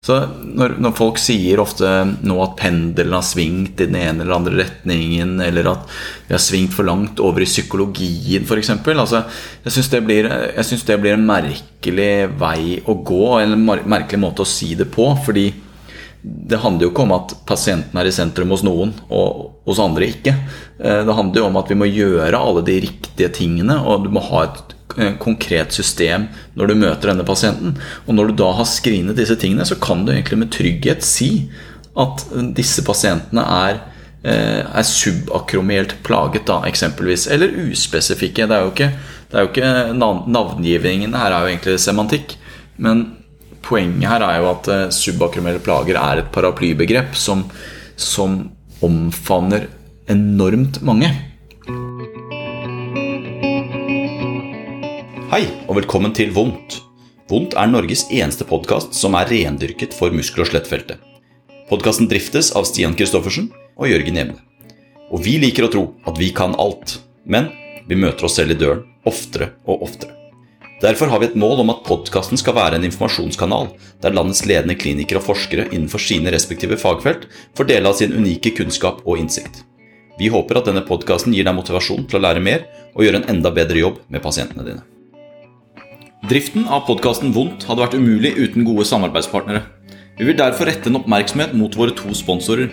Så når, når, folk sier ofte nå at pendelen har svingt i den ene eller andre retningen, eller at vi har svingt for langt over i psykologien f.eks. Altså, jeg syns det, det, blir en merkelig vei å gå, en merkelig måte å si det på. Fordi det handler jo ikke om at pasienten er i sentrum hos noen, og hos andre ikke. Eh, det handler jo om at vi må gjøre alle de riktige tingene, og du må ha et konkret system når du møter denne pasienten. Og når du da har screenet disse tingene, så kan du egentlig med trygghet si at disse pasientene er, eh, er subakromielt plaget, da, eksempelvis. Eller uspesifikke. Det er jo ikke, det er jo ikke Navngivningen her er jo egentlig semantikk. Men poenget her er jo at subakromelle subakromielle plager er et paraplybegrep som, som omfavner enormt mange. Hei, og velkommen til Vondt. Vondt er Norges eneste podkast som er rendyrket for muskel- og skjelettfeltet. Podkasten driftes av Stian Christoffersen og Jørgen Jevne. Og vi liker å tro at vi kan alt, men vi møter oss selv i døren oftere og oftere. Derfor har vi et mål om at podkasten skal være en informasjonskanal der landets ledende klinikere og forskere innenfor sine respektive fagfelt får dele av sin unike kunnskap og innsikt. Vi håper at denne podkasten gir deg motivasjon til å lære mer og gjøre en enda bedre jobb med pasientene dine. Driften av podkasten Vondt hadde vært umulig uten gode samarbeidspartnere. Vi vil derfor rette en oppmerksomhet mot våre to sponsorer.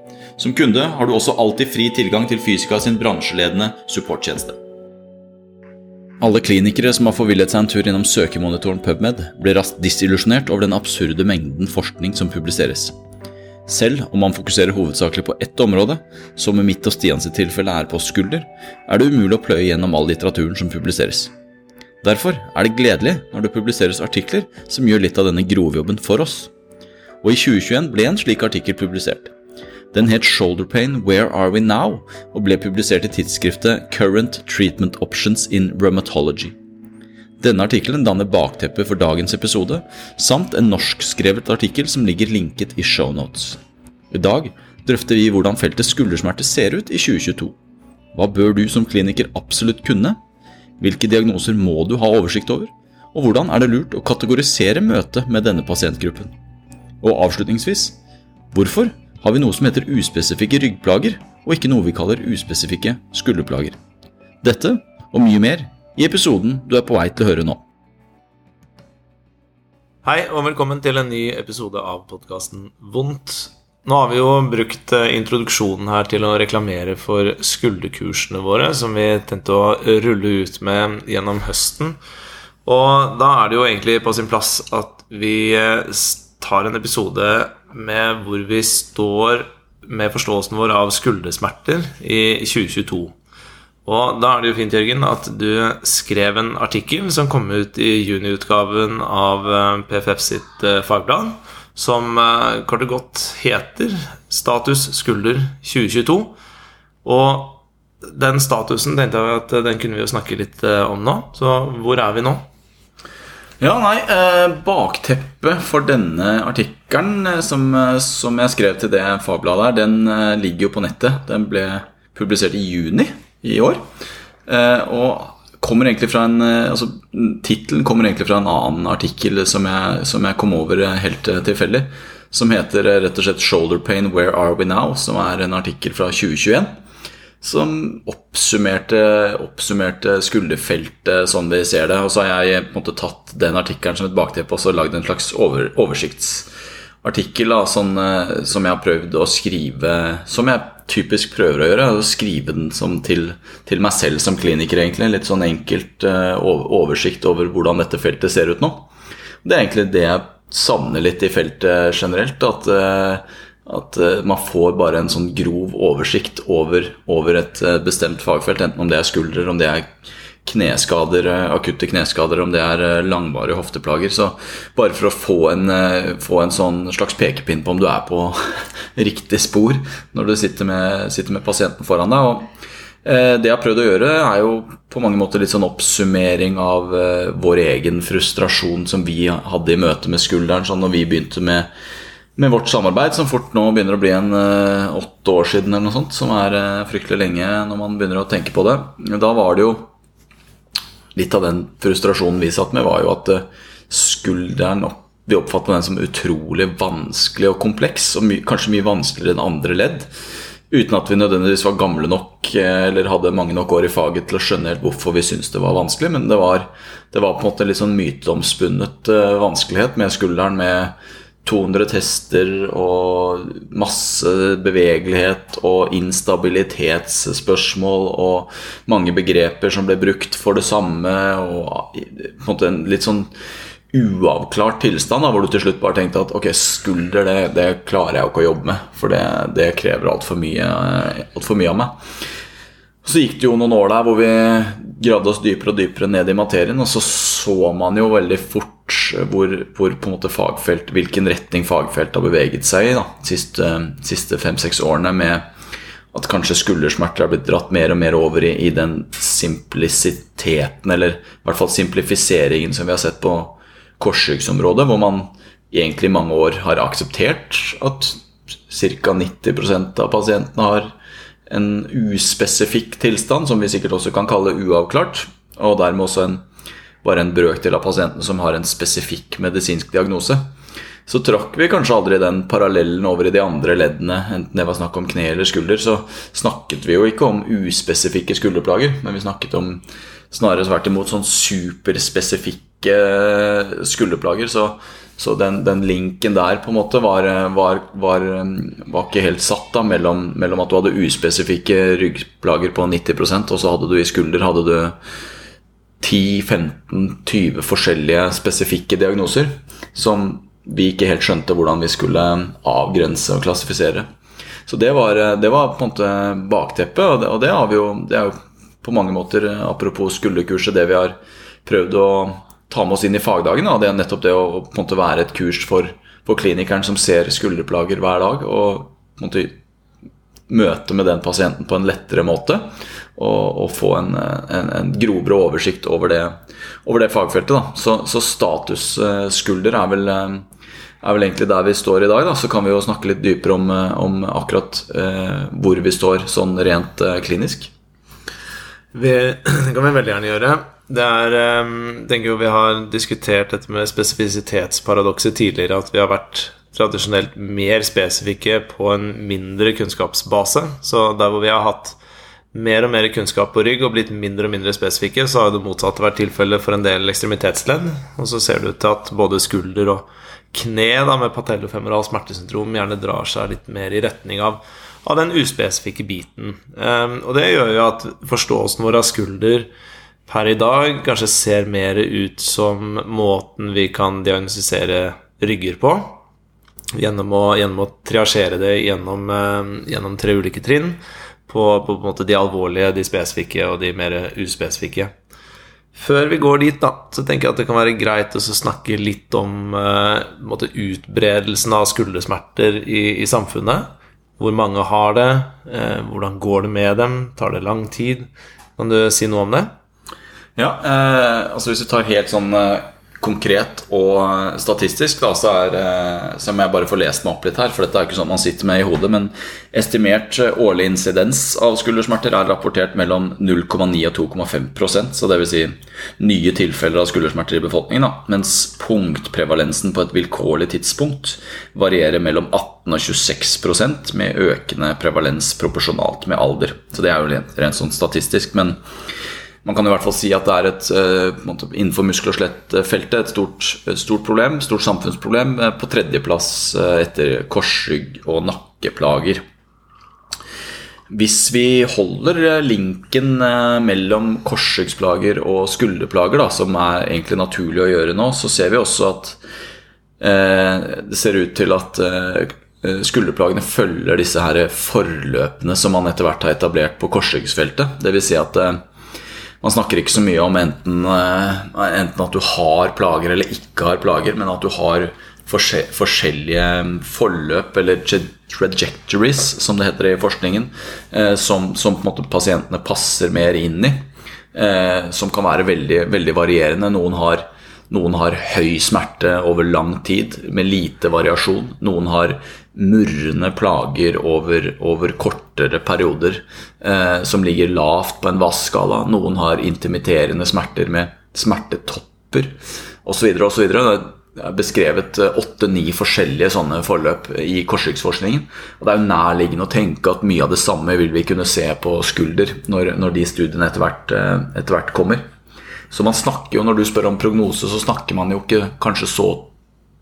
Som kunde har du også alltid fri tilgang til Fysika sin bransjeledende supporttjeneste. Alle klinikere som har forvillet seg en tur innom søkemonitoren PubMed, blir raskt disillusjonert over den absurde mengden forskning som publiseres. Selv om man fokuserer hovedsakelig på ett område, som i mitt og Stians tilfelle er på skulder, er det umulig å pløye gjennom all litteraturen som publiseres. Derfor er det gledelig når det publiseres artikler som gjør litt av denne grovjobben for oss. Og i 2021 ble en slik artikkel publisert. Den het Shoulder Pain Where Are We Now? og ble publisert i tidsskriftet Current Treatment Options in Rheumatology. Denne artikkelen danner bakteppet for dagens episode, samt en norskskrevet artikkel som ligger linket i shownotes. I dag drøfter vi hvordan feltet skuldersmerter ser ut i 2022. Hva bør du som kliniker absolutt kunne? Hvilke diagnoser må du ha oversikt over? Og hvordan er det lurt å kategorisere møtet med denne pasientgruppen? Og avslutningsvis, hvorfor har vi noe som heter uspesifikke ryggplager, og ikke noe vi kaller uspesifikke skulderplager? Dette og mye mer i episoden du er på vei til å høre nå. Hei og velkommen til en ny episode av podkasten Vondt. Nå har vi jo brukt eh, introduksjonen her til å reklamere for skulderkursene våre, som vi tenkte å rulle ut med gjennom høsten. Og da er det jo egentlig på sin plass at vi eh, tar en episode med hvor vi står med forståelsen vår av skuldersmerter i 2022. Og da er det jo fint, Jørgen, at du skrev en artikkel som kom ut i juniutgaven av eh, PFF sitt fagblad som eh, kort og godt heter Status skulder 2022. Og den statusen tenkte jeg at den kunne vi jo snakke litt eh, om nå. Så hvor er vi nå? Ja, nei, eh, Bakteppet for denne artikkelen som, som, jeg skrev til det fagbladet her, den ligger jo på nettet. Den ble publisert i juni i år. Og kommer egentlig fra en eh, altså, Tittelen kommer egentlig fra en annen artikkel som jeg, som jeg kom over eh, helt eh, tilfeldig. Som heter rett og slett 'Shoulder Pain Where Are We Now?', som er en artikkel fra 2021. Som oppsummerte, oppsummerte skulderfeltet sånn vi ser det. Og så har jeg på en måte tatt den artikkelen som et bakteppe og så lagd en slags over, oversiktsartikkel da, sånn, som jeg har prøvd å skrive Som jeg typisk prøver å gjøre, å skrive den til, til, meg selv som kliniker, egentlig. Litt sånn enkelt uh, oversikt over hvordan dette feltet ser ut nå. Det er egentlig det jeg savner litt i feltet generelt. At, uh, at uh, man får bare en sånn grov oversikt over, over et bestemt fagfelt, enten om det er skuldre, om det er kneskader, akutte kneskader, om det er langvarige hofteplager. Så bare for å få en, få en sånn slags pekepinn på om du er på riktig spor når du sitter med, sitter med pasienten foran deg. og det jeg har prøvd å gjøre, er jo på mange måter litt sånn oppsummering av vår egen frustrasjon som vi hadde i møte med skulderen sånn når vi begynte med med vårt samarbeid, som fort nå begynner å bli en uh, åtte år siden, eller noe sånt, som er uh, fryktelig lenge når man begynner å tenke på det. Da var det jo Litt av den frustrasjonen vi satt med, var jo at uh, skulderen Vi oppfatter den som utrolig vanskelig og kompleks, og my kanskje mye vanskeligere enn andre ledd. Uten at vi nødvendigvis var gamle nok eller hadde mange nok år i faget til å skjønne helt hvorfor vi syntes det var vanskelig, men det var, det var på en måte litt sånn myteomspunnet vanskelighet med skulderen. med 200 tester og masse bevegelighet og instabilitetsspørsmål og mange begreper som ble brukt for det samme, og på en måte en litt sånn uavklart tilstand, da, hvor du til slutt bare tenkte at ok, skulder, det, det klarer jeg jo ikke å jobbe med, for det, det krever altfor mye, alt for mye av meg. Så gikk det jo noen år der hvor vi gravde oss dypere og dypere ned i materien, og så så man jo veldig fort hvor, hvor på en måte fagfelt, hvilken retning fagfeltet har beveget seg i de siste, siste fem-seks årene, med at kanskje skuldersmerter har blitt dratt mer og mer over i, i, den simplisiteten, eller i hvert fall simplifiseringen som vi har sett på korsryggsområdet, hvor man egentlig i mange år har akseptert at ca. 90% av pasientene har en uspesifikk tilstand, som vi sikkert også kan kalle uavklart, og dermed også en bare en brøkdel av pasientene som har en spesifikk medisinsk diagnose. Så trakk vi kanskje aldri den parallellen over i de andre leddene, enten det var snakk om kne eller skulder. Så snakket vi jo ikke om uspesifikke skulderplager, men vi snakket om snarere tvert imot sånn superspesifikke skulderplager. Så, så den, den, linken der på en måte var, var, var, var ikke helt satt da mellom, mellom, at du hadde uspesifikke ryggplager på 90% og så hadde du i skulder hadde du 10-15-20 forskjellige spesifikke diagnoser som vi ikke helt skjønte hvordan vi skulle avgrense og klassifisere. Så det var, det var på en måte bakteppet, og det, og det, har vi jo, det er jo på mange måter, apropos skulderkurset, det vi har prøvd å ta med oss inn i fagdagen. Da. Det er nettopp det å på en måte være et kurs for, for klinikeren som ser skulderplager hver dag. og på en måte møte med den pasienten på en lettere måte. Og, og få en, en, en, grovere oversikt over det, over det fagfeltet. Da. Så, så statusskulder er vel, er vel egentlig der vi står i dag. Da. Så kan vi jo snakke litt dypere om, om akkurat eh, hvor vi står sånn rent eh, klinisk. Vi, det kan vi veldig gjerne gjøre. Det er, eh, tenker jo Vi har diskutert dette med spesifisitetsparadokset tidligere. At vi har vært tradisjonelt mer spesifikke på en mindre kunnskapsbase. Så der hvor vi har hatt mer og mer kunnskap på rygg og blitt mindre og mindre spesifikke, så har det motsatte vært tilfellet for en del ekstremitetsledd. Og så ser det ut til at både skulder og kne da, med patellofemoral smertesyndrom gjerne drar seg litt mer i retning av, av den uspesifikke biten. Um, og det gjør jo at forståelsen vår av skulder per i dag kanskje ser mer ut som måten vi kan diagnostisere rygger på. Gjennom å, gjennom å triasjere det gjennom, uh, gjennom tre ulike trinn på, på, på de alvorlige, de spesifikke og de mer uspesifikke. Før vi går dit, da, så tenker jeg at det kan være greit å snakke litt om uh, utbredelsen av skuldersmerter i, i, samfunnet. Hvor mange har det? Uh, hvordan går det med dem? Tar det lang tid? Kan du si noe om det? Ja, uh, altså hvis vi tar helt sånn konkret og statistisk, da, så, er, eh, så må jeg bare få lest meg opp litt her. For dette er ikke sånn man sitter med i hodet. Men estimert eh, årlig insidens av skuldersmerter er rapportert mellom 0,9 og 2,5% Så dvs. Si nye tilfeller av skuldersmerter i befolkningen. Da. Mens punktprevalensen på et vilkårlig tidspunkt varierer mellom 18 og 26% med økende prevalens proporsjonalt med alder. Så det er jo rent, rent sånn statistisk. men man kan i hvert fall si at det er et uh, innenfor muskel- og skjelettfeltet et stort, stort, problem, stort samfunnsproblem, uh, på tredjeplass uh, etter korsrygg og nakkeplager. Hvis vi holder linken mellom korsryggsplager og skulderplager, da, som er egentlig naturlig å gjøre nå, så ser vi også at det ser ut til at skulderplagene følger disse her forløpene som man etter hvert har etablert på korsryggsfeltet. Dvs. Si at Man snakker ikke så mye om enten, enten at du har plager eller ikke har plager, men at du har forskjellige forløp, eller trajectories, som det heter i forskningen, som, som måte pasientene passer mer inn i. Som kan være veldig, veldig varierende. Noen har noen har høy smerte over lang tid med lite variasjon. Noen har murrende plager over, over kortere perioder eh, som ligger lavt på en VAS-skala. Noen har intimiterende smerter med smertetopper osv. osv. Det er beskrevet eh, åtte-ni forskjellige sånne forløp i korsryggsforskningen. Og det er jo nærliggende å tenke at mye av det samme vil vi kunne se på skulder når, når de studiene etter hvert, eh, etter hvert kommer. Så man snakker jo, når du spør om prognose, så snakker man jo ikke kanskje så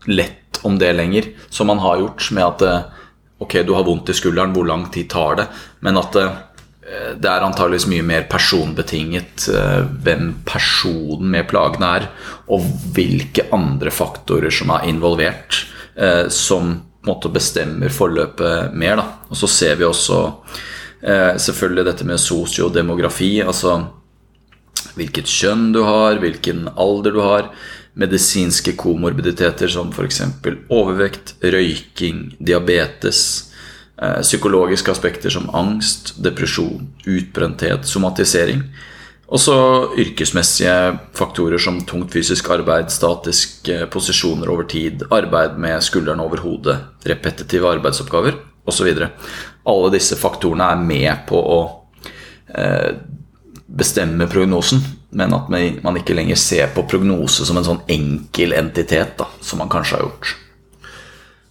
lett om det lenger som man har gjort med at eh, ok, du har vondt i skulderen, hvor lang tid tar det? Men at eh, det er antageligvis mye mer personbetinget eh, hvem personen med plagene er, og hvilke andre faktorer som er involvert, som på en måte bestemmer forløpet mer. Da. Og så ser vi også selvfølgelig dette med sosiodemografi. altså hvilket kjønn du har, hvilken alder du har, medisinske komorbiditeter som f.eks. overvekt, røyking, diabetes, eh, psykologiske aspekter som angst, depresjon, utbrenthet, somatisering. Og så yrkesmessige faktorer som tungt fysisk arbeid, statiske posisjoner over tid, arbeid med skulderen over hodet, repetitive arbeidsoppgaver osv. Alle disse faktorene er med på å eh, bestemme prognosen, men at man ikke lenger ser på prognose som en sånn enkel entitet, da, som man kanskje har gjort.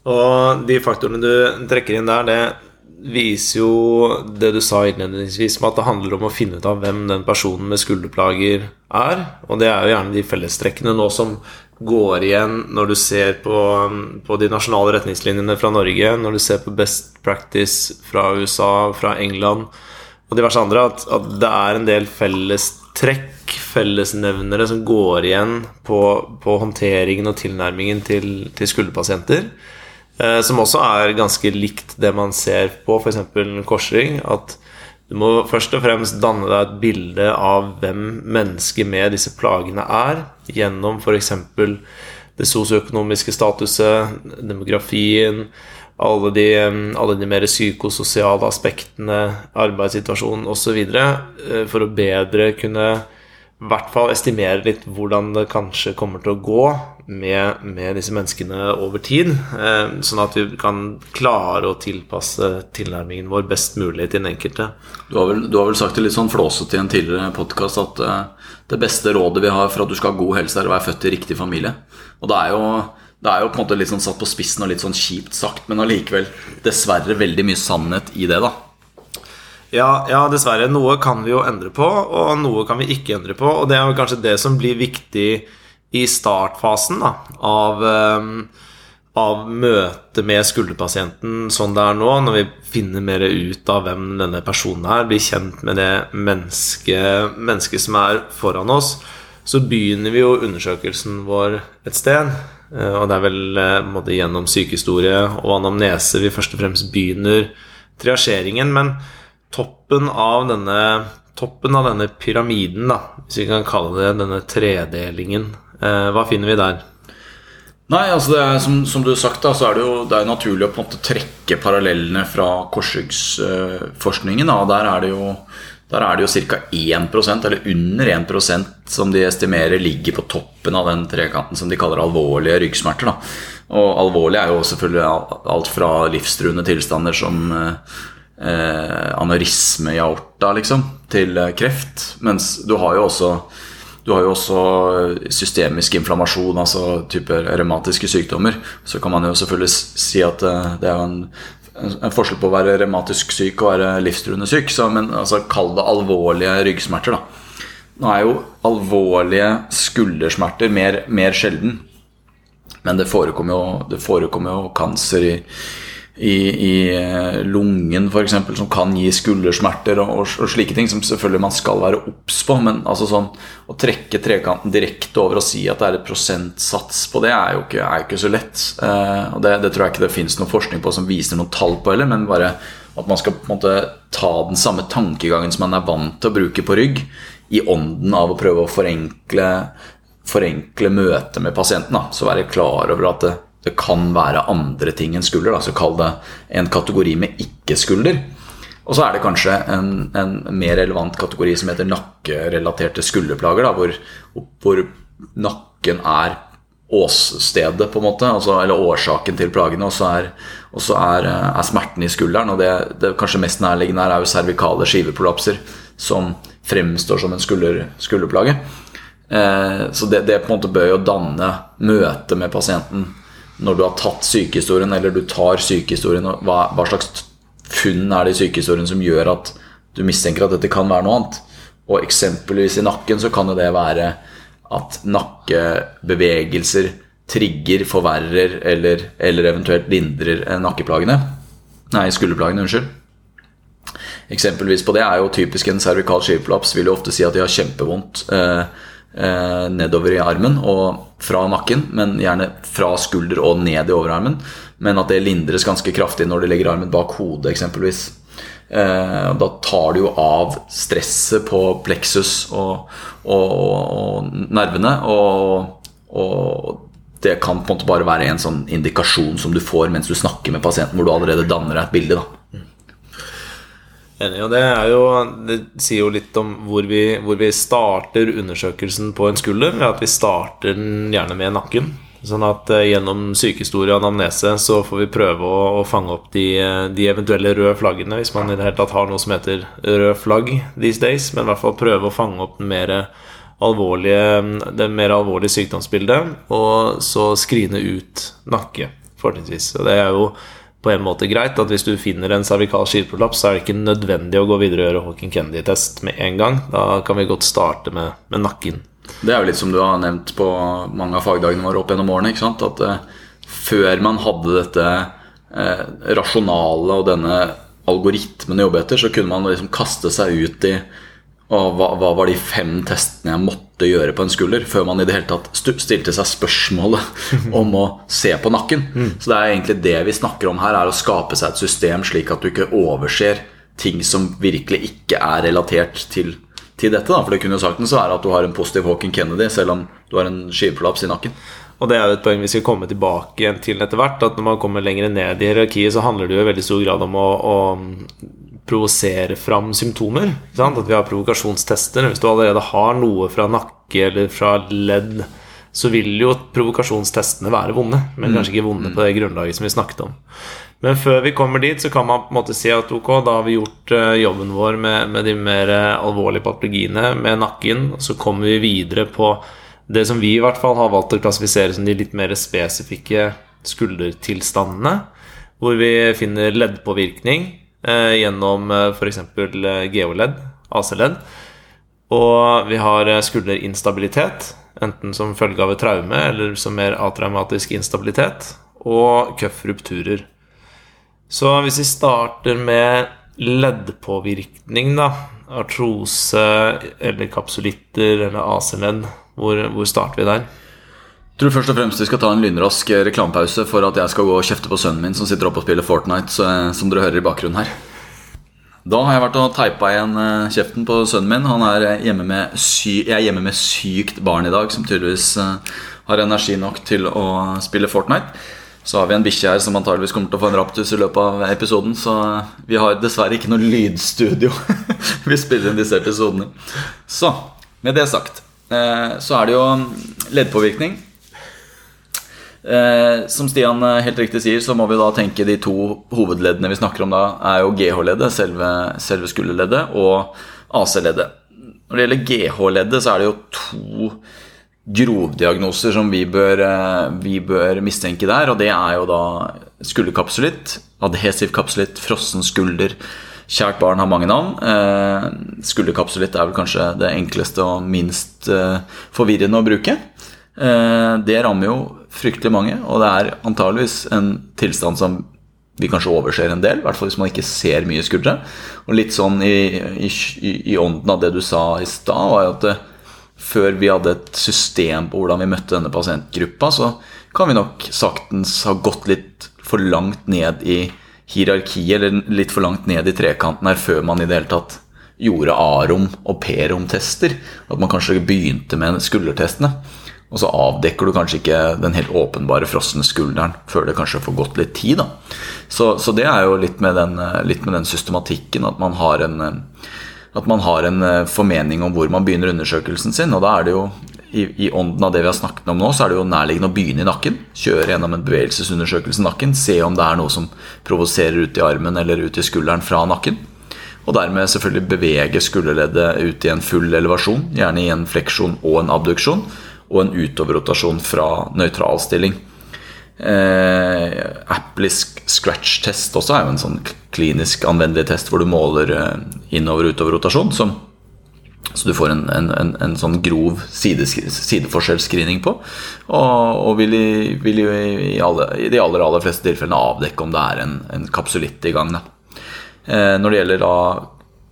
Og de faktorene du trekker inn der, det viser jo det du sa innledningsvis, med at det handler om å finne ut av hvem den personen med skulderplager er. Og det er jo gjerne de fellestrekkene nå som går igjen når du ser på, på de nasjonale retningslinjene fra Norge, når du ser på best practice fra USA, fra England og diverse andre, at, at det er en del fellestrekk, fellesnevnere, som går igjen på, på håndteringen og tilnærmingen til, til skulderpasienter. Eh, som også er ganske likt det man ser på f.eks. korsrygg. At du må først og fremst danne deg et bilde av hvem mennesket med disse plagene er, gjennom f.eks. det sosioøkonomiske statuset, demografien, alle de, alle de mer psykososiale aspektene, arbeidssituasjonen osv. Eh, for å bedre kunne i hvert fall estimere litt hvordan det kanskje kommer til å gå med, med disse menneskene over tid. Eh, sånn at vi kan klare å tilpasse tilnærmingen vår best mulig til den enkelte. Du har vel, du har vel sagt det litt sånn flåsete i en tidligere podkast at uh, det beste rådet vi har for at du skal ha god helse, er å være født i riktig familie. Og det er jo det er jo på en måte litt sånn satt på spissen og litt sånn kjipt sagt, men allikevel dessverre veldig mye sannhet i det, da. Ja, ja, dessverre. Noe kan vi jo endre på, og noe kan vi ikke endre på. Og det er jo kanskje det som blir viktig i startfasen da, av, um, av møtet med skulderpasienten sånn det er nå, når vi finner mer ut av hvem denne personen er, blir kjent med det mennesket, menneske som er foran oss, så begynner vi jo undersøkelsen vår et sted. Eh, og det er vel eh, måte, gjennom sykehistorie og anamnese vi først og fremst begynner triasjeringen. Men toppen av denne, toppen av denne pyramiden, da, hvis vi kan kalle det denne tredelingen, eh, hva finner vi der? Nei, altså er, som, som, du har sagt, da, så er det jo det er naturlig å trekke parallellene fra korsryggsforskningen. Der er det jo der er det jo ca. 1 eller under 1% som de estimerer ligger på toppen av den trekanten som de kaller alvorlige ryggsmerter. Da. Og alvorlig er jo selvfølgelig alt fra livstruende tilstander som eh, aneurisme i aorta liksom, til eh, kreft. Mens du har jo også, du har jo også systemisk inflammasjon, altså type revmatiske sykdommer. Så kan man jo selvfølgelig si at eh, det er en en forskjell på å være revmatisk syk og være livstruende syk. Så, men altså, kall det alvorlige ryggsmerter. Da. Nå er jo alvorlige skuldersmerter mer, mer sjelden. Men det forekommer jo, det forekommer jo kancer i, i, i eh, lungen f.eks. som kan gi skuldersmerter og, og, og, slike ting som selvfølgelig man skal være obs på. Men altså sånn, å trekke trekanten direkte over og si at det er et prosentsats på det, er jo ikke, er ikke så lett. Eh, og det, det, tror jeg ikke det fins noe forskning på som viser noen tall på heller, men bare at man skal på en måte ta den samme tankegangen som man er vant til å bruke på rygg, i ånden av å prøve å forenkle, forenkle møtet med pasienten. Da. Så være klar over at det, det kan være andre ting enn skulder. Da. Så kall det en kategori med ikke-skulder. Og så er det kanskje en, en, mer relevant kategori som heter nakkerelaterte skulderplager, da, hvor, hvor, nakken er åstedet, på en måte, altså, eller årsaken til plagene, og så er, er, er smerten i skulderen. Og det, det kanskje mest nærliggende er jo cervikale skiveprolapser, som fremstår som en skulder, skulderplage. Eh, så det, det, på en måte bør jo danne møte med pasienten når du har tatt sykehistorien, eller du tar sykehistorien, hva, hva slags funn er det i sykehistorien som gjør at du mistenker at dette kan være noe annet. Og eksempelvis i nakken så kan jo det være at nakkebevegelser trigger, forverrer eller, eller eventuelt lindrer nakkeplagene. Nei, skulderplagene, unnskyld. Eksempelvis på det er jo typisk en cervical skiveflaps vil jo ofte si at de har kjempevondt eh, nedover i armen og fra nakken, men gjerne fra skulder og ned i overarmen men at det lindres ganske kraftig når du legger armen bak hodet, eksempelvis. Eh, da tar du jo av stresset på pleksus og, og, og nervene. Og, og, det kan på en måte bare være en sånn indikasjon som du får mens du snakker med pasienten, hvor du allerede danner deg et bilde. da Enig. Og det, jo, det sier jo litt om hvor vi, hvor vi starter undersøkelsen på en skulder. At vi starter den gjerne med nakken. Sånn at uh, gjennom sykehistorie og anamnese så får vi prøve å, å fange opp de, de, eventuelle røde flaggene, hvis man i det hele tatt har noe som heter rød flagg these days. Men i hvert fall prøve å fange opp den mer alvorlige, det mer alvorlige sykdomsbildet, og så skrine ut nakke, fortrinnsvis. Og det er jo på en måte greit at hvis du finner en cervikal skivprolaps, så er det ikke nødvendig å gå videre og gjøre Hawking Kennedy-test med en gang. Da kan vi godt starte med, med nakken. Det er jo litt som du har nevnt på mange av fagdagene våre opp gjennom årene. ikke sant? At eh, før man hadde dette eh, rasjonale og denne algoritmen å jobbe etter, så kunne man liksom kaste seg ut i og hva, hva, var de fem testene jeg måtte gjøre på en skulder? Før man i det hele tatt stilte seg spørsmålet om å se på nakken. Mm. Så det er egentlig det vi snakker om her, er å skape seg et system slik at du ikke overser ting som virkelig ikke er relatert til til dette. Da. For det kunne jo saktens være at du har en positiv Hawking Kennedy, selv om du har en skiveflaps i nakken. Og det er jo et poeng vi skal komme tilbake igjen til etter hvert. At når man kommer lenger ned i hierarkiet, så handler det jo i veldig stor grad om å, å provosere fram symptomer. At vi har provokasjonstester. Hvis du allerede har noe fra nakke eller fra ledd, så vil jo provokasjonstestene være vonde, men kanskje ikke vonde på det grunnlaget som vi snakket om. Men før vi kommer dit, så kan man på en måte si at ok, da har vi gjort uh, jobben vår med, med, de mer alvorlige patologiene, med nakken. Så kommer vi videre på det som vi i hvert fall har valgt å klassifisere som de litt mer spesifikke skuldertilstandene. Hvor vi finner leddpåvirkning gjennom uh, f.eks. Uh, geoledd, AC-ledd. Og vi har skulderinstabilitet, enten som følge av et traume eller som mer atraumatisk instabilitet. Og cuff-rupturer. Så hvis vi starter med leddpåvirkning, da Artrose eller kapsulitter eller AC-ledd, hvor, hvor, starter vi der? Tror først og fremst vi skal ta en lynrask reklamepause for at jeg skal gå og kjefte på sønnen min som sitter oppe og spiller Fortnite, så, som dere hører i bakgrunnen her. Da har jeg vært og teipa igjen eh, kjeften på sønnen min. Han er hjemme med jeg er hjemme med sykt barn i dag, som tydeligvis eh, har energi nok til å spille Fortnite. Så har vi en bikkje her som antageligvis kommer til å få en raptus i løpet av episoden. Så vi har dessverre ikke noe lydstudio vi spiller inn disse episodene. Så med det sagt, eh, så er det jo leddpåvirkning. Eh, som Stian eh, helt riktig sier, så må vi da tenke de to hovedleddene vi snakker om da, er jo GH-leddet, selve, selve skulderleddet, og AC-leddet. Når det gjelder GH-leddet, så er det jo to grovdiagnoser som vi bør, eh, vi bør, mistenke der. Og det er jo da skulderkapsulitt, adhesiv kapsulitt, frossen skulder. Kjært barn har mange navn. Eh, skulderkapsulitt er vel kanskje det enkleste og minst forvirrende å bruke. Det rammer jo fryktelig mange, og det er antageligvis en tilstand som vi kanskje overser en del, i hvert fall hvis man ikke ser mye skuldre. Og litt sånn i, i, i ånden av det du sa i stad, var jo at det, før vi hadde et system på hvordan vi møtte denne pasientgruppa, så kan vi nok saktens ha gått litt for langt ned i hierarkiet, eller litt for langt ned i trekanten her før man i det hele tatt gjorde A-rom og P-rom-tester. At man kanskje begynte med skuldertestene. Og så avdekker du kanskje ikke den helt åpenbare frosne skulderen før det kanskje får gått litt tid. Så, så det er jo litt med, den, litt med, den, systematikken at man har en at man har en formening om hvor man begynner undersøkelsen sin. Og da er det jo i, i, ånden av det vi har snakket om nå, så er det jo nærliggende å begynne i nakken. Kjøre gjennom en bevegelsesundersøkelse i nakken. Se om det er noe som provoserer ut i armen eller ut i skulderen fra nakken. Og dermed selvfølgelig bevege skulderleddet ut i en full elevasjon, gjerne i en fleksjon og en abduksjon og en utoverrotasjon fra nøytral stilling. Eh, Apples scratch-test også er jo en sånn klinisk anvendelig test hvor du måler eh, innover- og utoverrotasjon. Så du får en, en, en, en sånn grov sideforskjellsscreening på. Og, og vil, i, vil i, alle, i, de aller, aller fleste tilfellene avdekke om det er en, kapsulitt i gang. Eh, når det gjelder da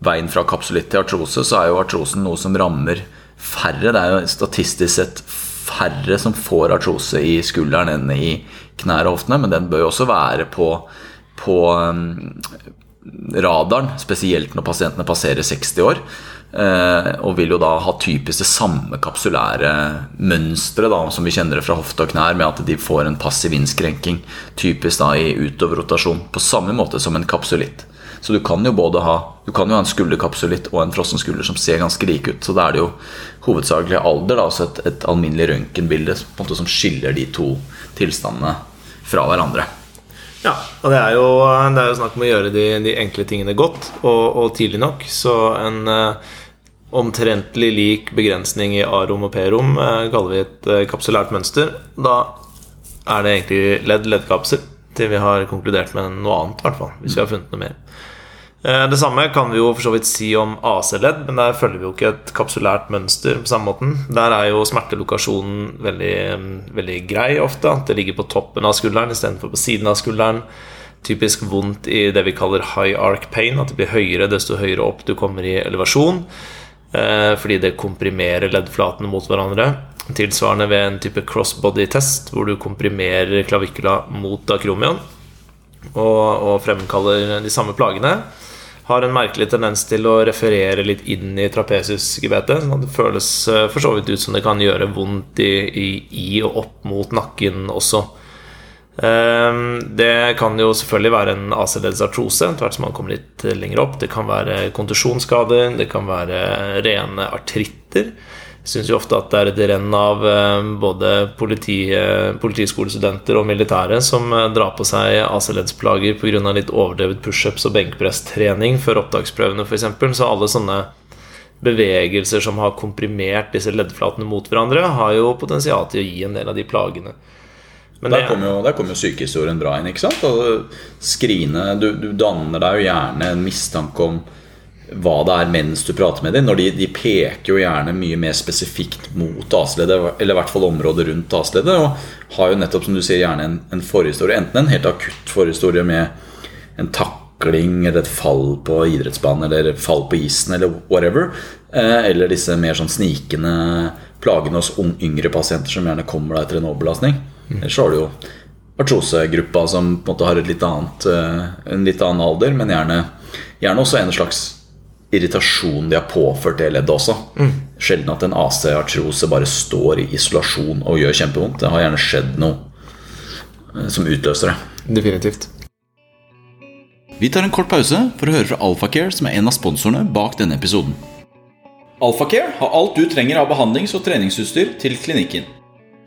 veien fra kapsulitt til artrose, så er jo artrosen noe som rammer færre. Det er jo statistisk sett færre som får artrose i skulderen enn i knær og hoftene, men den bør jo også være på, på um, radaren, spesielt når pasientene passerer 60 år. Eh, og vil jo da ha typisk det samme kapsulære mønsteret som vi kjenner det fra hofte og knær, med at de får en passiv innskrenking, typisk da i utoverrotasjon, på samme måte som en kapsulitt. Så du kan jo både ha Du kan jo ha en skulderkapsulitt og en frossen skulder som ser ganske like ut. Så da er det jo hovedsakelig alder, da, altså et, et alminnelig røntgenbilde som skiller de to tilstandene fra hverandre. Ja, og det er jo, det er jo snakk om å gjøre de, de enkle tingene godt og, og, tidlig nok. Så en eh, omtrentlig lik begrensning i A-rom og P-rom eh, kaller vi et eh, kapsulært mønster. Da er det egentlig ledd-leddkapsel til vi har konkludert med noe annet, hvert fall. Hvis vi har funnet noe mer. Eh, det samme kan vi jo for så vidt si om AC-ledd, men der følger vi jo ikke et kapsulært mønster på samme måten. Der er jo smertelokasjonen veldig, veldig grei ofte. At det ligger på toppen av skulderen istedenfor på siden av skulderen. Typisk vondt i det vi kaller high arc pain, at det blir høyere desto høyere opp du kommer i elevasjon. Eh, fordi det komprimerer leddflatene mot hverandre. Tilsvarende ved en type crossbody-test, hvor du komprimerer klavikula mot akromion og, og fremkaller de samme plagene har en merkelig tendens til å referere litt inn i trapesusgebetet. Sånn det føles eh, for så vidt ut som det kan gjøre vondt i, i, i og opp mot nakken også. Ehm, det kan jo selvfølgelig være en AC-leddsartrose etter hvert som man kommer litt lenger opp. Det kan være kontusjonsskader, det kan være rene artritter syns jo ofte at det er et renn av eh, både politi, eh, politiskolestudenter og militære som eh, drar på seg AC-leddsplager pga. litt overdrevet pushups og benkpresstrening før opptaksprøvene f.eks. Så alle sånne bevegelser som har komprimert disse leddflatene mot hverandre, har jo potensial til å gi en del av de plagene. Men der kommer jo, kom jo sykehistorien bra inn. ikke sant? Og skrine, du, du danner deg jo gjerne en mistanke om hva det er mens du prater med dem. Når de, de peker jo gjerne mye mer spesifikt mot asleddet, eller i hvert fall området rundt asleddet. Og har jo nettopp, som du sier, gjerne en, en forhistorie. Enten en helt akutt forhistorie med en takling eller et fall på idrettsbanen eller et fall på isen eller whatever. Eh, eller disse mer sånn snikende plagene hos yngre pasienter som gjerne kommer deg etter en overbelastning. Mm. Ellers har du jo artrosegruppa som på en måte har litt annet, eh, en litt annen alder, men gjerne, gjerne også en slags irritasjon de har påført det leddet også. Mm. Sjelden at en AC-artrose bare står i isolasjon og gjør kjempevondt. Det har gjerne skjedd noe eh, som utløser det. Definitivt. Vi tar en kort pause for å høre fra Alphacare, som er en av sponsorene bak denne episoden. Alphacare har alt du trenger av behandlings- og treningsutstyr til klinikken.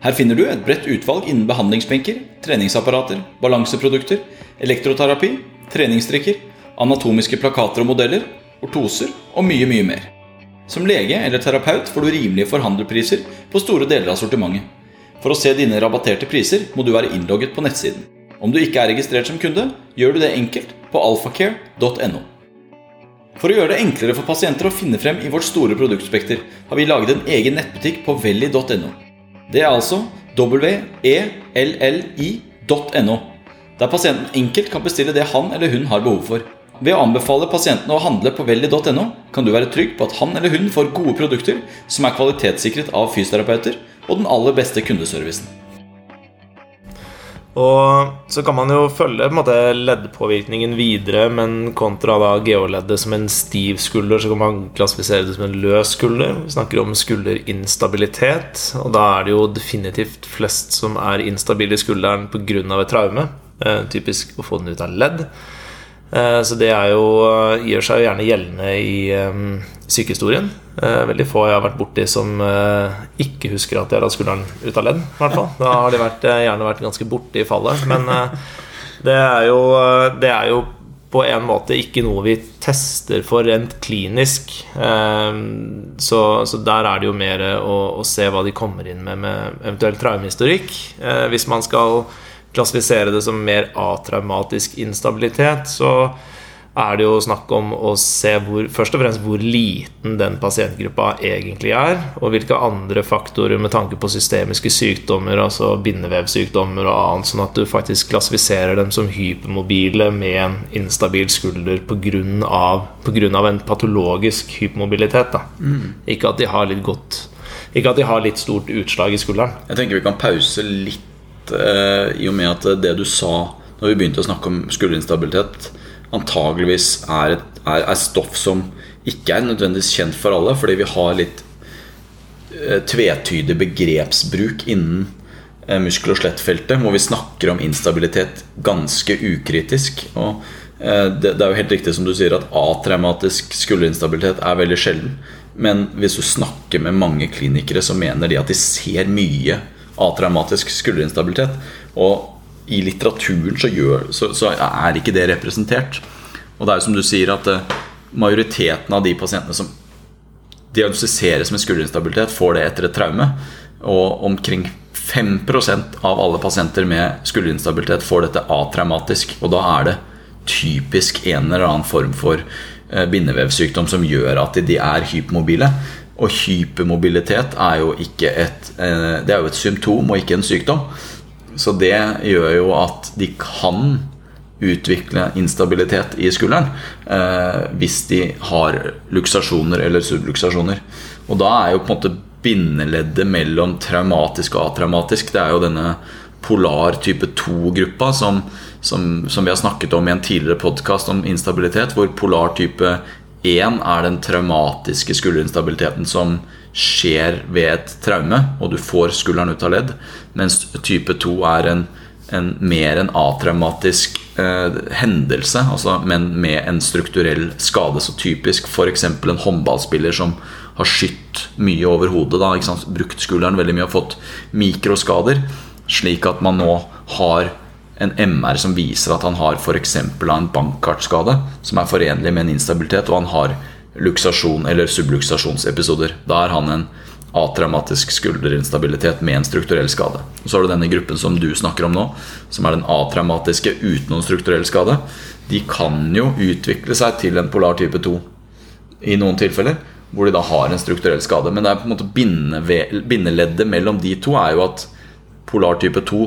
Her finner du et bredt utvalg innen behandlingsbenker, treningsapparater, balanseprodukter, elektroterapi, treningsdrikker, anatomiske plakater og modeller ortoser og mye, mye mer. Som lege eller terapeut får du rimelige forhandlerpriser på store deler av sortimentet. For å se dine rabatterte priser må du være innlogget på nettsiden. Om du ikke er registrert som kunde, gjør du det enkelt på alfacare.no. For å gjøre det enklere for pasienter å finne frem i vårt store produktspekter, har vi laget en egen nettbutikk på velli.no. Det er altså welli.no, der pasienten enkelt kan bestille det han eller hun har behov for. Ved å anbefale pasientene å handle på velli.no kan du være trygg på at han eller hun får gode produkter som er kvalitetssikret av fysioterapeuter og den aller beste kundeservicen. Og så kan man jo følge leddpåvirkningen videre, men kontra da geoleddet som en stiv skulder, så kan man klassifisere det som en løs skulder. Vi snakker om skulderinstabilitet, og da er det jo definitivt flest som er instabile i skulderen pga. et traume. Eh, typisk å få den ut av ledd. Eh, så det er jo, eh, gjør seg jo gjerne gjeldende i sykehistorien. Uh, veldig få jeg har vært borti som ikke husker at de har hatt skulderen ut av ledd. Hvert fall. Da har de vært, gjerne vært ganske borte i fallet. Men det er, jo, det, er jo, på en måte ikke noe vi tester for rent klinisk. Så, så der er det jo mer å, å, se hva de kommer inn med med eventuell traumehistorikk. Hvis man skal klassifisere det som mer atraumatisk instabilitet, så er det jo snakk om å se hvor, først og fremst hvor liten den pasientgruppa egentlig er, og hvilke andre faktorer med tanke på systemiske sykdommer, altså bindevevsykdommer og annet, sånn at du faktisk klassifiserer dem som hypermobile med en instabil skulder pga. en patologisk hypermobilitet. Mm. Ikke at de har litt godt Ikke at de har litt stort utslag i skulderen. Jeg tenker vi kan pause litt eh, i og med at det du sa når vi begynte å snakke om skulderinstabilitet, antageligvis er, et, er, er, stoff som ikke er nødvendigvis kjent for alle, fordi vi har litt eh, tvetydig begrepsbruk innen eh, muskel- og skjelettfeltet, hvor vi snakker om instabilitet ganske ukritisk. Og det, er jo helt riktig som du sier at atraumatisk skulderinstabilitet er veldig sjelden. Men hvis du snakker med mange klinikere, så mener de at de ser mye atraumatisk skulderinstabilitet. Og i litteraturen så, gjør, så, så, er ikke det representert. Og det er jo som du sier at uh, majoriteten av de pasientene som diagnostiseres med skulderinstabilitet, får det etter et traume. Og omkring 5% av alle pasienter med skulderinstabilitet får dette atraumatisk. Og da er det typisk en eller annen form for uh, bindevevsykdom som gjør at de er hypermobile. Og hypermobilitet er jo ikke et eh, Det er jo et symptom og ikke en sykdom. Så det gjør jo at de kan utvikle instabilitet i skulderen eh, hvis de har luksasjoner eller subluksasjoner. Og da er jo på en måte bindeleddet mellom traumatisk og atraumatisk Det er jo denne polar type 2-gruppa som, som, som, vi har snakket om i en tidligere podkast om instabilitet, hvor polar type Én er den traumatiske skulderinstabiliteten som skjer ved et traume, og du får skulderen ut av ledd. Mens type 2 er en, en mer en atraumatisk eh, hendelse, altså, men med en strukturell skade. Så typisk f.eks. en håndballspiller som har skytt mye over hodet, da, brukt skulderen veldig mye og fått mikroskader, slik at man nå har en MR som viser at han har f.eks. en bankkartskade som er forenlig med en instabilitet, og han har luksasjon eller subluksasjonsepisoder. Da er han en atraumatisk skulderinstabilitet med en strukturell skade. Så har du denne gruppen som du snakker om nå, som er den atraumatiske uten noen strukturell skade. De kan jo utvikle seg til en polar type 2 i noen tilfeller, hvor de da har en strukturell skade. Men det er på en måte bindeleddet mellom de to er jo at polar type 2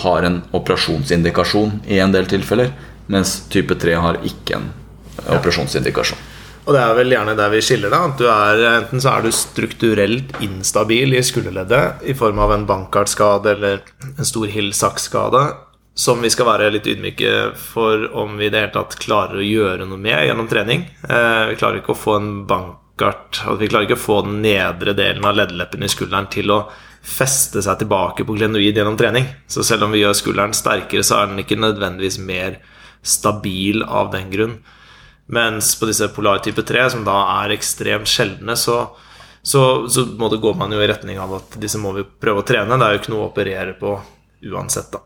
har en operasjonsindikasjon i en del tilfeller, mens type 3 har ikke en operasjonsindikasjon. Og det er vel gjerne der vi skiller, da. At du er, enten så er du strukturelt instabil i skulderleddet i form av en bankkartskade eller en stor Hill-Sachs-skade, som vi skal være litt ydmyke for om vi i det hele tatt klarer å gjøre noe med gjennom trening. Eh, vi klarer ikke å få en bankkart Vi klarer ikke å få den nedre delen av leddleppen i skulderen til å feste seg tilbake på glenoid gjennom trening. Så selv om vi gjør skulderen sterkere, så er den ikke nødvendigvis mer stabil av den grunn. Mens på disse polar type 3, som da er ekstremt sjeldne, så, så, så går man jo i retning av at disse må vi prøve å trene. Det er jo ikke noe å operere på uansett, da.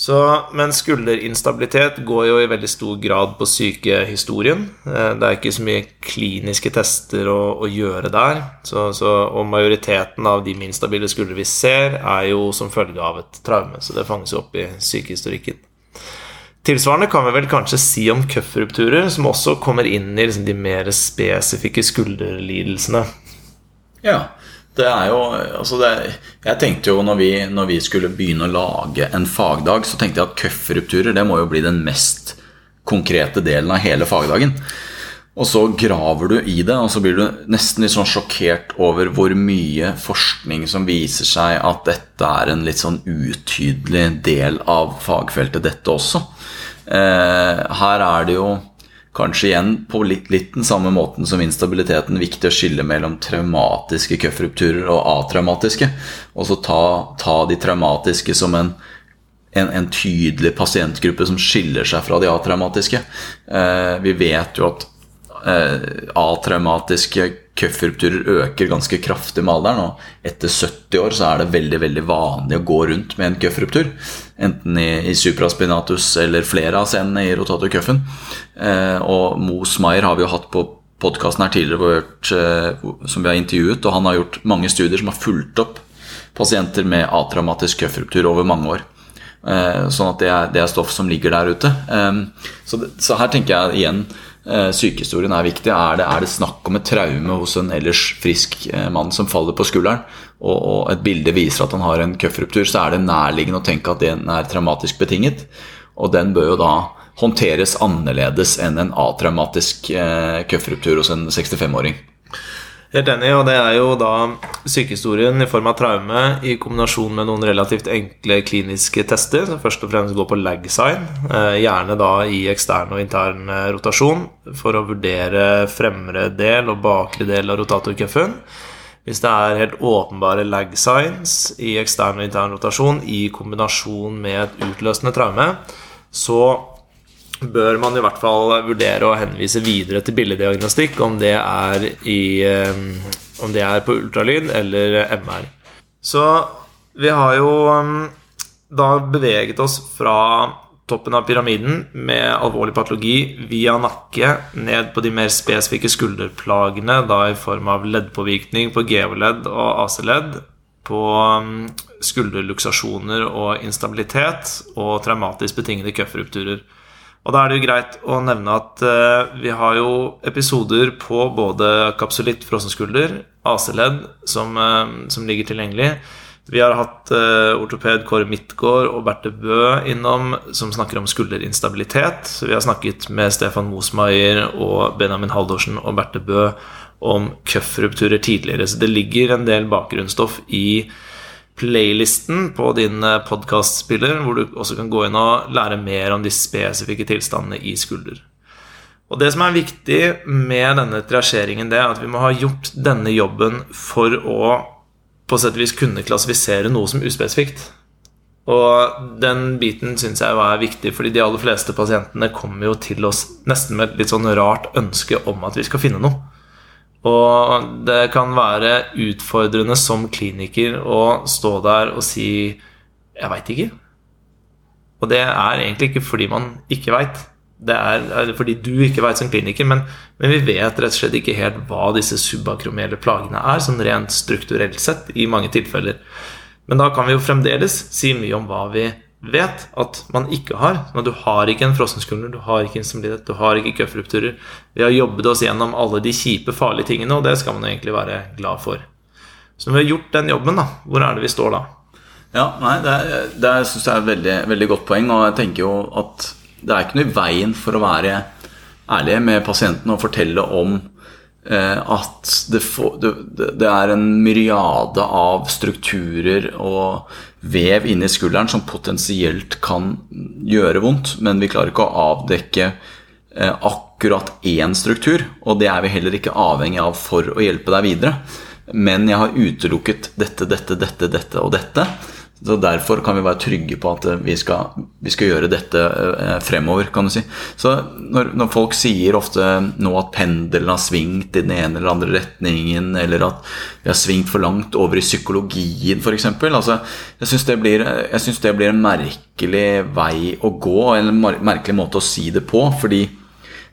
Så, men skulderinstabilitet går jo i veldig stor grad på sykehistorien. Eh, det er ikke så mye kliniske tester å, å gjøre der. Så, så, og majoriteten av de med instabile skuldre vi ser, er jo som følge av et traume. Så det fanges jo opp i sykehistorikken. Tilsvarende kan vi vel kanskje si om cuffrupturer, som også kommer inn i liksom de mer spesifikke skulderlidelsene. Ja, det er jo altså det, Jeg tenkte jo når vi, når vi, skulle begynne å lage en fagdag, så tenkte jeg at cuffrupturer det må jo bli den mest konkrete delen av hele fagdagen. Og så graver du i det, og så blir du nesten litt sånn sjokkert over hvor mye forskning som viser seg at dette er en litt sånn utydelig del av fagfeltet, dette også. Eh, her er det jo kanskje igjen på litt, litt, den samme måten som instabiliteten viktig å skille mellom traumatiske cuffrupturer og atraumatiske. Og så ta, ta de traumatiske som en en, en, tydelig pasientgruppe som skiller seg fra de atraumatiske. Eh, vi vet jo at atraumatiske køffrupturer øker ganske kraftig med alderen. Og etter 70 år så er det veldig veldig vanlig å gå rundt med en køffruptur. Enten i, i supraspinatus eller flere av scenene i rotatorcuffen. Eh, og Mos Maier har vi jo hatt på podkasten her tidligere eh, som vi har intervjuet. Og han har gjort mange studier som har fulgt opp pasienter med atraumatisk køffruptur over mange år. Eh, sånn at det er, det er, stoff som ligger der ute. Eh, så, det, så her tenker jeg igjen Eh, sykehistorien er viktig. Er det, er det, snakk om et traume hos en ellers frisk eh, mann som faller på skulderen, og, og et bilde viser at han har en cuffruptur, så er det nærliggende å tenke at den er traumatisk betinget. Og den bør jo da håndteres annerledes enn en atraumatisk eh, hos en 65-åring. Helt enig, og det er jo da sykehistorien i form av traume i kombinasjon med noen relativt enkle kliniske tester, som først og fremst går på lag sign, eh, gjerne da i ekstern og intern eh, rotasjon, for å vurdere fremre del og bakre del av rotatorcuffen. Hvis det er helt åpenbare lag signs i ekstern og intern rotasjon i kombinasjon med et utløsende traume, så bør man i hvert fall vurdere å henvise videre til billeddiagnostikk, om det er, i, eh, om det er på ultralyd eller MR. Så vi har jo eh, da beveget oss fra toppen av pyramiden med alvorlig patologi via nakke ned på de mer spesifikke skulderplagene, da i form av leddpåvirkning på geoledd og AC-ledd, på eh, skulderluksasjoner og instabilitet og traumatisk betingede køffrupturer. Og da er det jo greit å nevne at uh, vi har jo episoder på både kapsulitt, frossenskulder, AC-ledd, som, uh, som, ligger tilgjengelig. Vi har hatt uh, ortoped Kåre Midtgaard og Berthe Bø innom, som snakker om skulderinstabilitet. Vi har snakket med Stefan Mosmaier og Benjamin Haldorsen og Berthe Bø om cuff-rupturer tidligere. Så det ligger en del bakgrunnsstoff i playlisten på din eh, podkastspiller, hvor du også kan gå inn og lære mer om de spesifikke tilstandene i skulder. Og Det som er viktig med denne triasjeringen, det er at vi må ha gjort denne jobben for å på sett og vis kunne klassifisere noe som uspesifikt. Og den biten syns jeg er viktig, fordi de aller fleste pasientene kommer jo til oss nesten med et litt sånn rart ønske om at vi skal finne noe. Og det kan være utfordrende som kliniker å stå der og si 'jeg veit ikke'. Og det er egentlig ikke fordi man ikke veit. Det er fordi du ikke veit som kliniker, men, men, vi vet rett og slett ikke helt hva disse subakromielle plagene er, sånn rent strukturelt sett, i mange tilfeller. Men da kan vi jo fremdeles si mye om hva vi vet at man ikke har. Men du har ikke en frossenskulder, du har ikke instabilitet, du har ikke cuffrupturer. Vi har jobbet oss gjennom alle de kjipe, farlige tingene, og det skal man egentlig være glad for. Så når vi har gjort den jobben, da, hvor er det vi står da? Ja, nei, Det, det syns jeg er et veldig, veldig godt poeng. Og jeg tenker jo at det er ikke noe i veien for å være ærlig med pasienten og fortelle om Eh, at det, er en myriade av strukturer og vev inni skulderen som potensielt kan gjøre vondt, men vi klarer ikke å avdekke eh, akkurat én struktur, og det er vi heller ikke avhengig av for å hjelpe deg videre. Men jeg har utelukket dette, dette, dette, dette og dette. Så Derfor kan vi være trygge på at vi skal, vi skal gjøre dette eh, fremover. kan du si. Så når, når, folk sier ofte nå at pendelen har svingt i den ene eller andre retningen, eller at vi har svingt for langt over i psykologien f.eks. Altså, jeg syns det, det, blir en merkelig vei å gå, eller en merkelig måte å si det på. fordi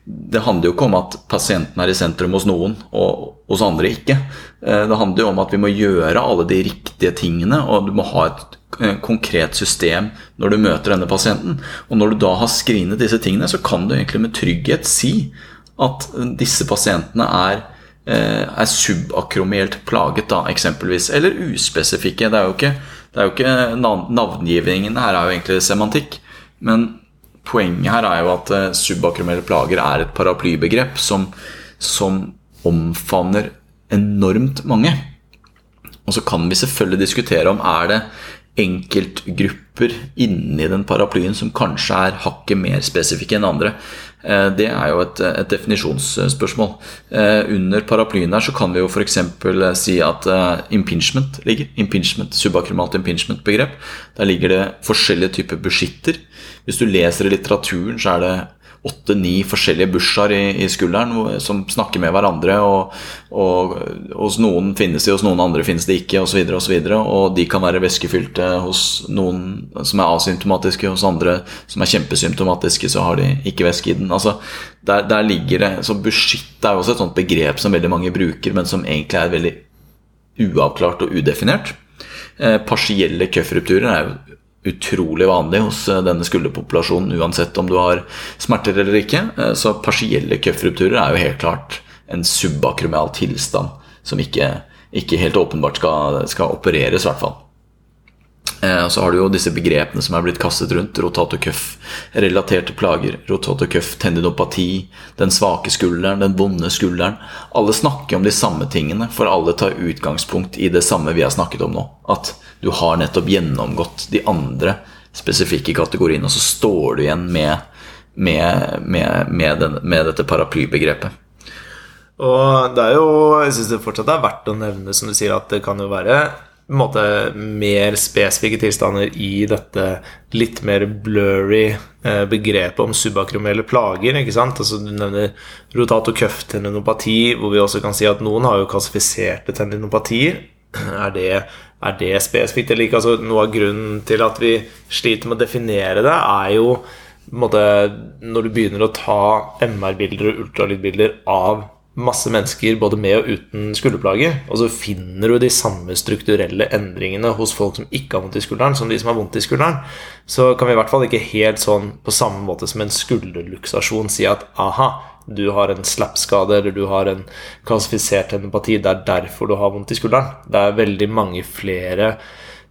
det handler jo ikke om at pasienten er i sentrum hos noen og hos andre ikke. Eh, det handler jo om at vi må gjøre alle de riktige tingene, og du må ha et Eh, konkret system når du møter denne pasienten. Og når du da har screenet disse tingene, så kan du egentlig med trygghet si at disse pasientene er, eh, er subakromelt plaget, da, eksempelvis. Eller uspesifikke. Det er jo ikke, er jo ikke Navngivningen her er jo egentlig semantikk. Men poenget her er jo at subakromielle plager er et paraplybegrep som, som omfavner enormt mange. Og så kan vi selvfølgelig diskutere om er det enkeltgrupper inni den paraplyen som kanskje er hakket mer spesifikke enn andre. Eh, det er jo et, et definisjonsspørsmål. Eh, under paraplyen der så kan vi jo f.eks. si at eh, impingement ligger. Impingement, Subakromalt impingement-begrep. Der ligger det forskjellige typer beskytter. Hvis du leser i litteraturen, så er det åtte-ni forskjellige Bushaer i, i, skulderen som snakker med hverandre. Og, og, hos noen finnes de, hos noen andre finnes de ikke, osv. Og, så videre, og, og de kan være væskefylte hos noen som er asymptomatiske, hos andre som er kjempesymptomatiske, så har de ikke væske i den. Altså, der, der, ligger det, så Beskytt er jo også et sånt begrep som veldig mange bruker, men som egentlig er veldig uavklart og udefinert. Eh, partielle køffrupturer er jo utrolig vanlig hos eh, denne skulderpopulasjonen, uansett om du har smerter eller ikke. Eh, så partielle cuffrupturer er jo helt klart en subakromial tilstand som ikke, ikke helt åpenbart skal, skal opereres, i hvert fall. Eh, så har du jo disse begrepene som er blitt kastet rundt. Rotator-cuff-relaterte plager. Rotator-cuff-tendinopati, den svake skulderen, den vonde skulderen. Alle snakker om de samme tingene, for alle tar utgangspunkt i det samme vi har snakket om nå. At du har nettopp gjennomgått de andre spesifikke kategoriene, og så står du igjen med, med, med, med, den, dette paraplybegrepet. Og det er jo Jeg syns det fortsatt er verdt å nevne, som du sier, at det kan jo være måte mer spesifikke tilstander i dette litt mer blurry eh, begrepet om subakromelle plager. ikke sant? Altså Du nevner rotato cuff tendinopati, hvor vi også kan si at noen har jo klassifiserte tendinopatier. Er det, er det spesifikt eller ikke? Altså, noe av grunnen til at vi sliter med å definere det, er jo måte, når du begynner å ta MR-bilder og ultralydbilder av masse mennesker både med og uten skulderplager, og så finner du de samme strukturelle endringene hos folk som ikke har vondt i skulderen, som de som har vondt i skulderen, så kan vi i hvert fall ikke helt sånn på samme måte som en skulderluksasjon si at aha, du har en slappskade eller du har en klassifisert tendopati, det er derfor du har vondt i skulderen. Det er veldig mange flere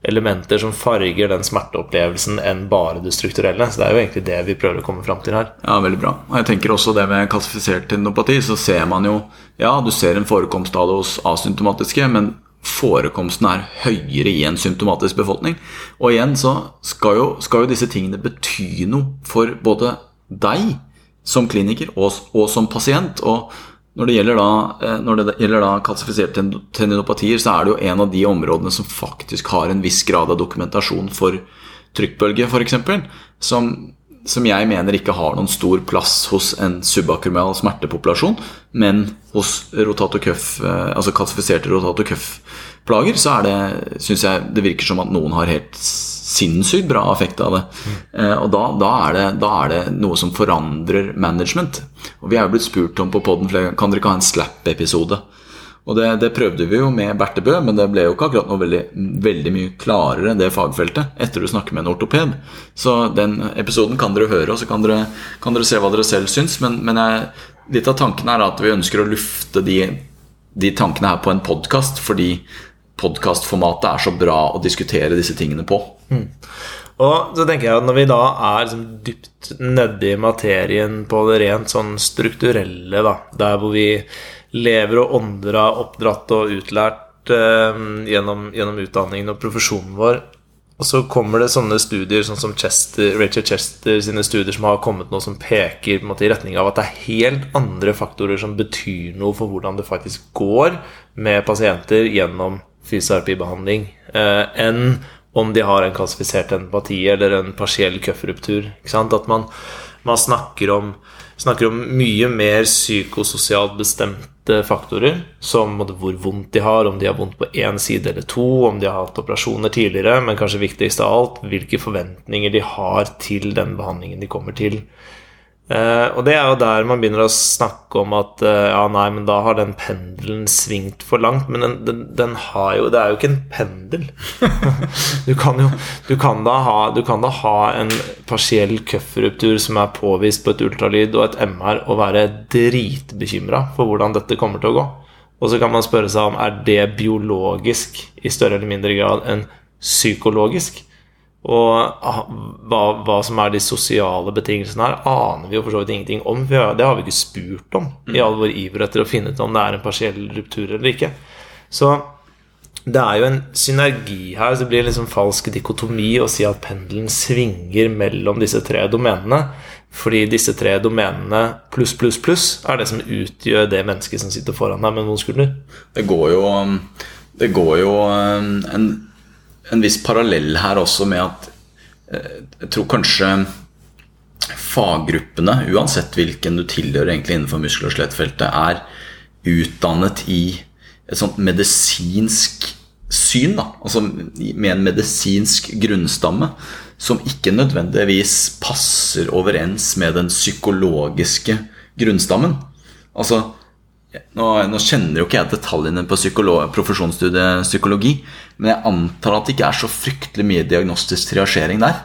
elementer som farger den smerteopplevelsen enn bare det strukturelle. Så det er jo egentlig det vi prøver å komme fram til her. Ja, veldig bra. Og jeg tenker også det med klassifisert tendopati, så ser man jo Ja, du ser en forekomst av det hos asymptomatiske, men forekomsten er høyere i en symptomatisk befolkning. Og igjen så skal jo, skal jo disse tingene bety noe for både deg som kliniker og, og som pasient. Og når det gjelder da, eh, når det gjelder da kalsifiserte tendinopatier, så er det jo en av de områdene som faktisk har en viss grad av dokumentasjon for trykkbølge, f.eks. Som, som jeg mener ikke har noen stor plass hos en subakromial smertepopulasjon, men hos rotator-cuff, eh, altså kalsifiserte rotator-cuff-plager, så er det, syns jeg det virker som at noen har helt sinnssykt bra effekt av det. Mm. og da, da, er det, da, er det, noe som forandrer management. Og vi er jo blitt spurt om på poden kan dere ikke ha en slap-episode. Og det, det, prøvde vi jo med Bertebø, men det ble jo ikke akkurat noe veldig, veldig mye klarere, det fagfeltet, etter du snakker med en ortoped. Så den episoden kan dere høre, og så kan dere, kan dere se hva dere selv syns. Men, men jeg, litt av tanken er at vi ønsker å lufte de, de tankene her på en podkast, fordi podkastformatet er så bra å diskutere disse tingene på. Mm. Og så tenker jeg at Når vi da er liksom dypt nedi materien på det rent sånn strukturelle, da, der hvor vi lever og ånder av oppdratt og utlært eh, gjennom, gjennom, utdanningen og profesjonen vår, og så kommer det sånne studier sånn som Chester, Rachel Chester sine studier som har kommet nå som peker måte, i retning av at det er helt andre faktorer som betyr noe for hvordan det faktisk går med pasienter gjennom fysioterapibehandling eh, enn om de har en klassifisert empati eller en partiell køffruptur. At man, man snakker, om, snakker, om, mye mer psykososialt bestemte faktorer, som hvor vondt de har, om de har vondt på én side eller to, om de har hatt operasjoner tidligere, men kanskje viktigst av alt, hvilke forventninger de har til den behandlingen de kommer til. Uh, og det er jo der man begynner å snakke om at uh, ja, nei, men da har den pendelen svingt for langt. Men den, den, den har jo Det er jo ikke en pendel. du, kan jo, du, kan da ha, kan da ha en partiell køffruptur som er påvist på et ultralyd og et MR, og være dritbekymra for hvordan dette kommer til å gå. Og så kan man spørre seg om er det biologisk i større eller mindre grad enn psykologisk. Og ah, hva, hva, som er de sosiale betingelsene her, aner vi jo for så vidt ingenting om. det har vi ikke spurt om i all vår iver etter å finne ut om det er en partiell ruptur eller ikke. Så det er jo en synergi her. Så det blir liksom falsk dikotomi å si at pendelen svinger mellom disse tre domenene. Fordi disse tre domenene pluss, pluss, pluss er det som utgjør det mennesket som sitter foran deg med noen skulder. Det går jo, det går jo en en viss parallell her også med at eh, jeg tror kanskje faggruppene, uansett hvilken du tilhører egentlig innenfor muskel- og skjelettfeltet, er utdannet i et sånt medisinsk syn. Da. Altså med en medisinsk grunnstamme som ikke nødvendigvis passer overens med den psykologiske grunnstammen. Altså nå, nå, kjenner jo ikke jeg detaljene på profesjonsstudiet psykologi, men jeg antar at det ikke er så fryktelig mye diagnostisk triasjering der.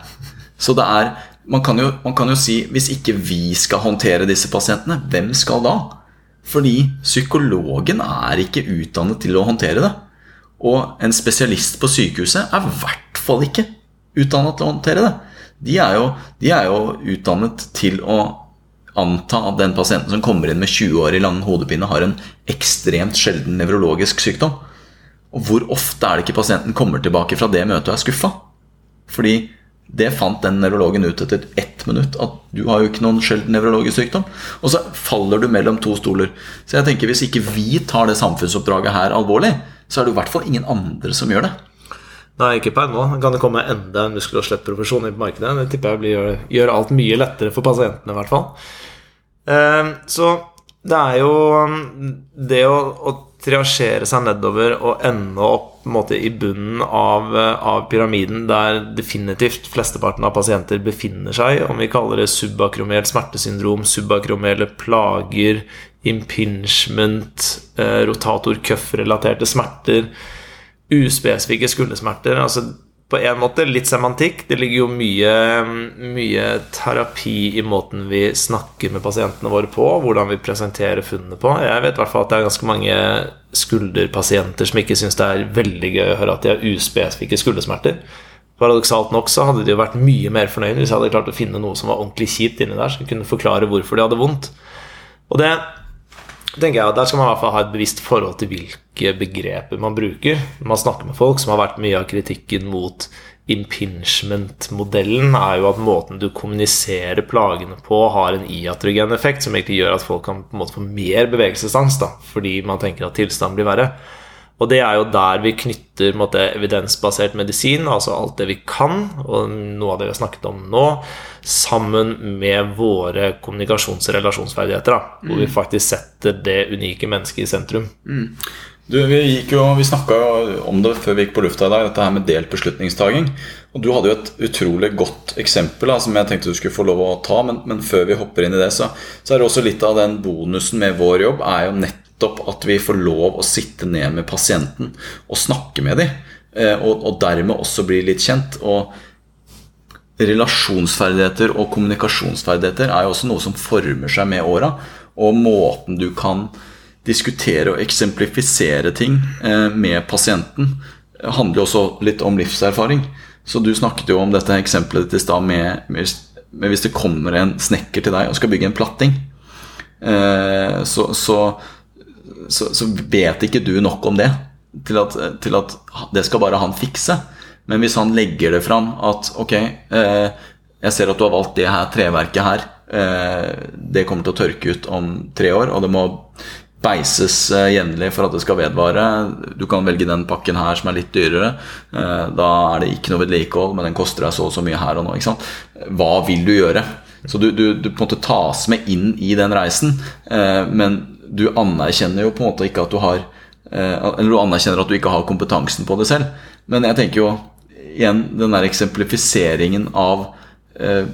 Så det er man kan, jo, man kan jo si hvis ikke vi skal håndtere disse pasientene, hvem skal da? Fordi psykologen er ikke utdannet til å håndtere det. Og en spesialist på sykehuset er i hvert fall ikke utdannet til å håndtere det. De er jo, de er jo utdannet til å anta at den pasienten som kommer inn med 20 år i lang hodepine, har en ekstremt sjelden nevrologisk sykdom. Og hvor ofte er det ikke pasienten kommer tilbake fra det møtet og er skuffa? Fordi det fant den nevrologen ut etter ett minutt, at du har jo ikke noen sjelden nevrologisk sykdom. Og så faller du mellom to stoler. Så jeg tenker hvis ikke vi tar det samfunnsoppdraget her alvorlig, så er det i hvert fall ingen andre som gjør det. Nei, ikke per nå. Kan det komme enda en muskel- og skjelettprofesjon inn på markedet? Det tipper jeg blir, gjør alt mye lettere for pasientene, i hvert fall. Ehm, så det er jo um, det å, triasjere seg nedover og ende opp måte, i bunnen av, av, pyramiden, der definitivt flesteparten av pasienter befinner seg, om vi kaller det subakromelt smertesyndrom, subakromele plager, impingement, eh, rotator cuff-relaterte smerter, uspesifikke skuldersmerter. Altså på en måte litt semantikk. Det ligger jo mye, mye, terapi i måten vi snakker med pasientene våre på, hvordan vi presenterer funnene på. Jeg vet i hvert fall at det er ganske mange skulderpasienter som ikke syns det er veldig gøy å høre at de har uspesifikke skuldersmerter. Paradoksalt nok så hadde de jo vært mye mer fornøyd hvis jeg hadde klart å finne noe som var ordentlig kjipt inni der, som kunne forklare hvorfor de hadde vondt. Og det tenker jeg at Der skal man i hvert fall ha et bevisst forhold til hvilke begreper man bruker. Man snakker med folk som har vært mye av kritikken mot impingement-modellen, er jo at måten du kommuniserer plagene på, har en iatrogen effekt, som egentlig gjør at folk kan på en måte få mer bevegelsesangst, da, fordi man tenker at tilstanden blir verre. Og det er jo der vi knytter måte, evidensbasert medisin, altså alt det vi kan, og noe av det vi har snakket om nå, sammen med våre kommunikasjons- og relasjonsferdigheter. Da, mm. Hvor vi mm. faktisk setter det unike mennesket i sentrum. Mm. Du, vi gikk jo, vi snakka jo om det før vi gikk på lufta i dag, dette her med delt beslutningstaking. Og du hadde jo et utrolig godt eksempel da, som jeg tenkte du skulle få lov å ta. Men, men før vi hopper inn i det, så, så er det også litt av den bonusen med vår jobb er jo nett nettopp at vi får lov å sitte ned med pasienten og snakke med dem. Eh, og, og dermed også bli litt kjent. Og relasjonsferdigheter og kommunikasjonsferdigheter er jo også noe som former seg med åra. Og måten du kan diskutere og eksemplifisere ting eh, med pasienten, handler jo også litt om livserfaring. Så du snakket jo om dette eksempelet ditt i stad med, med, med, hvis det kommer en snekker til deg og skal bygge en platting. Eh, så, så, så, så, vet ikke du nok om det til at, til at, det skal bare han fikse. Men hvis han legger det fram at ok, eh, jeg ser at du har valgt det her treverket her. Eh, det kommer til å tørke ut om tre år, og det må beises eh, jevnlig for at det skal vedvare. Du kan velge den pakken her som er litt dyrere. Eh, da er det ikke noe vedlikehold, men den koster deg så og så mye her og nå. Hva vil du gjøre? Så du, du, du, på en måte tas med inn i den reisen, eh, men du anerkjenner jo på en måte ikke at du har eh, Eller du anerkjenner at du ikke har kompetansen på det selv. Men jeg tenker jo igjen den der eksemplifiseringen av eh,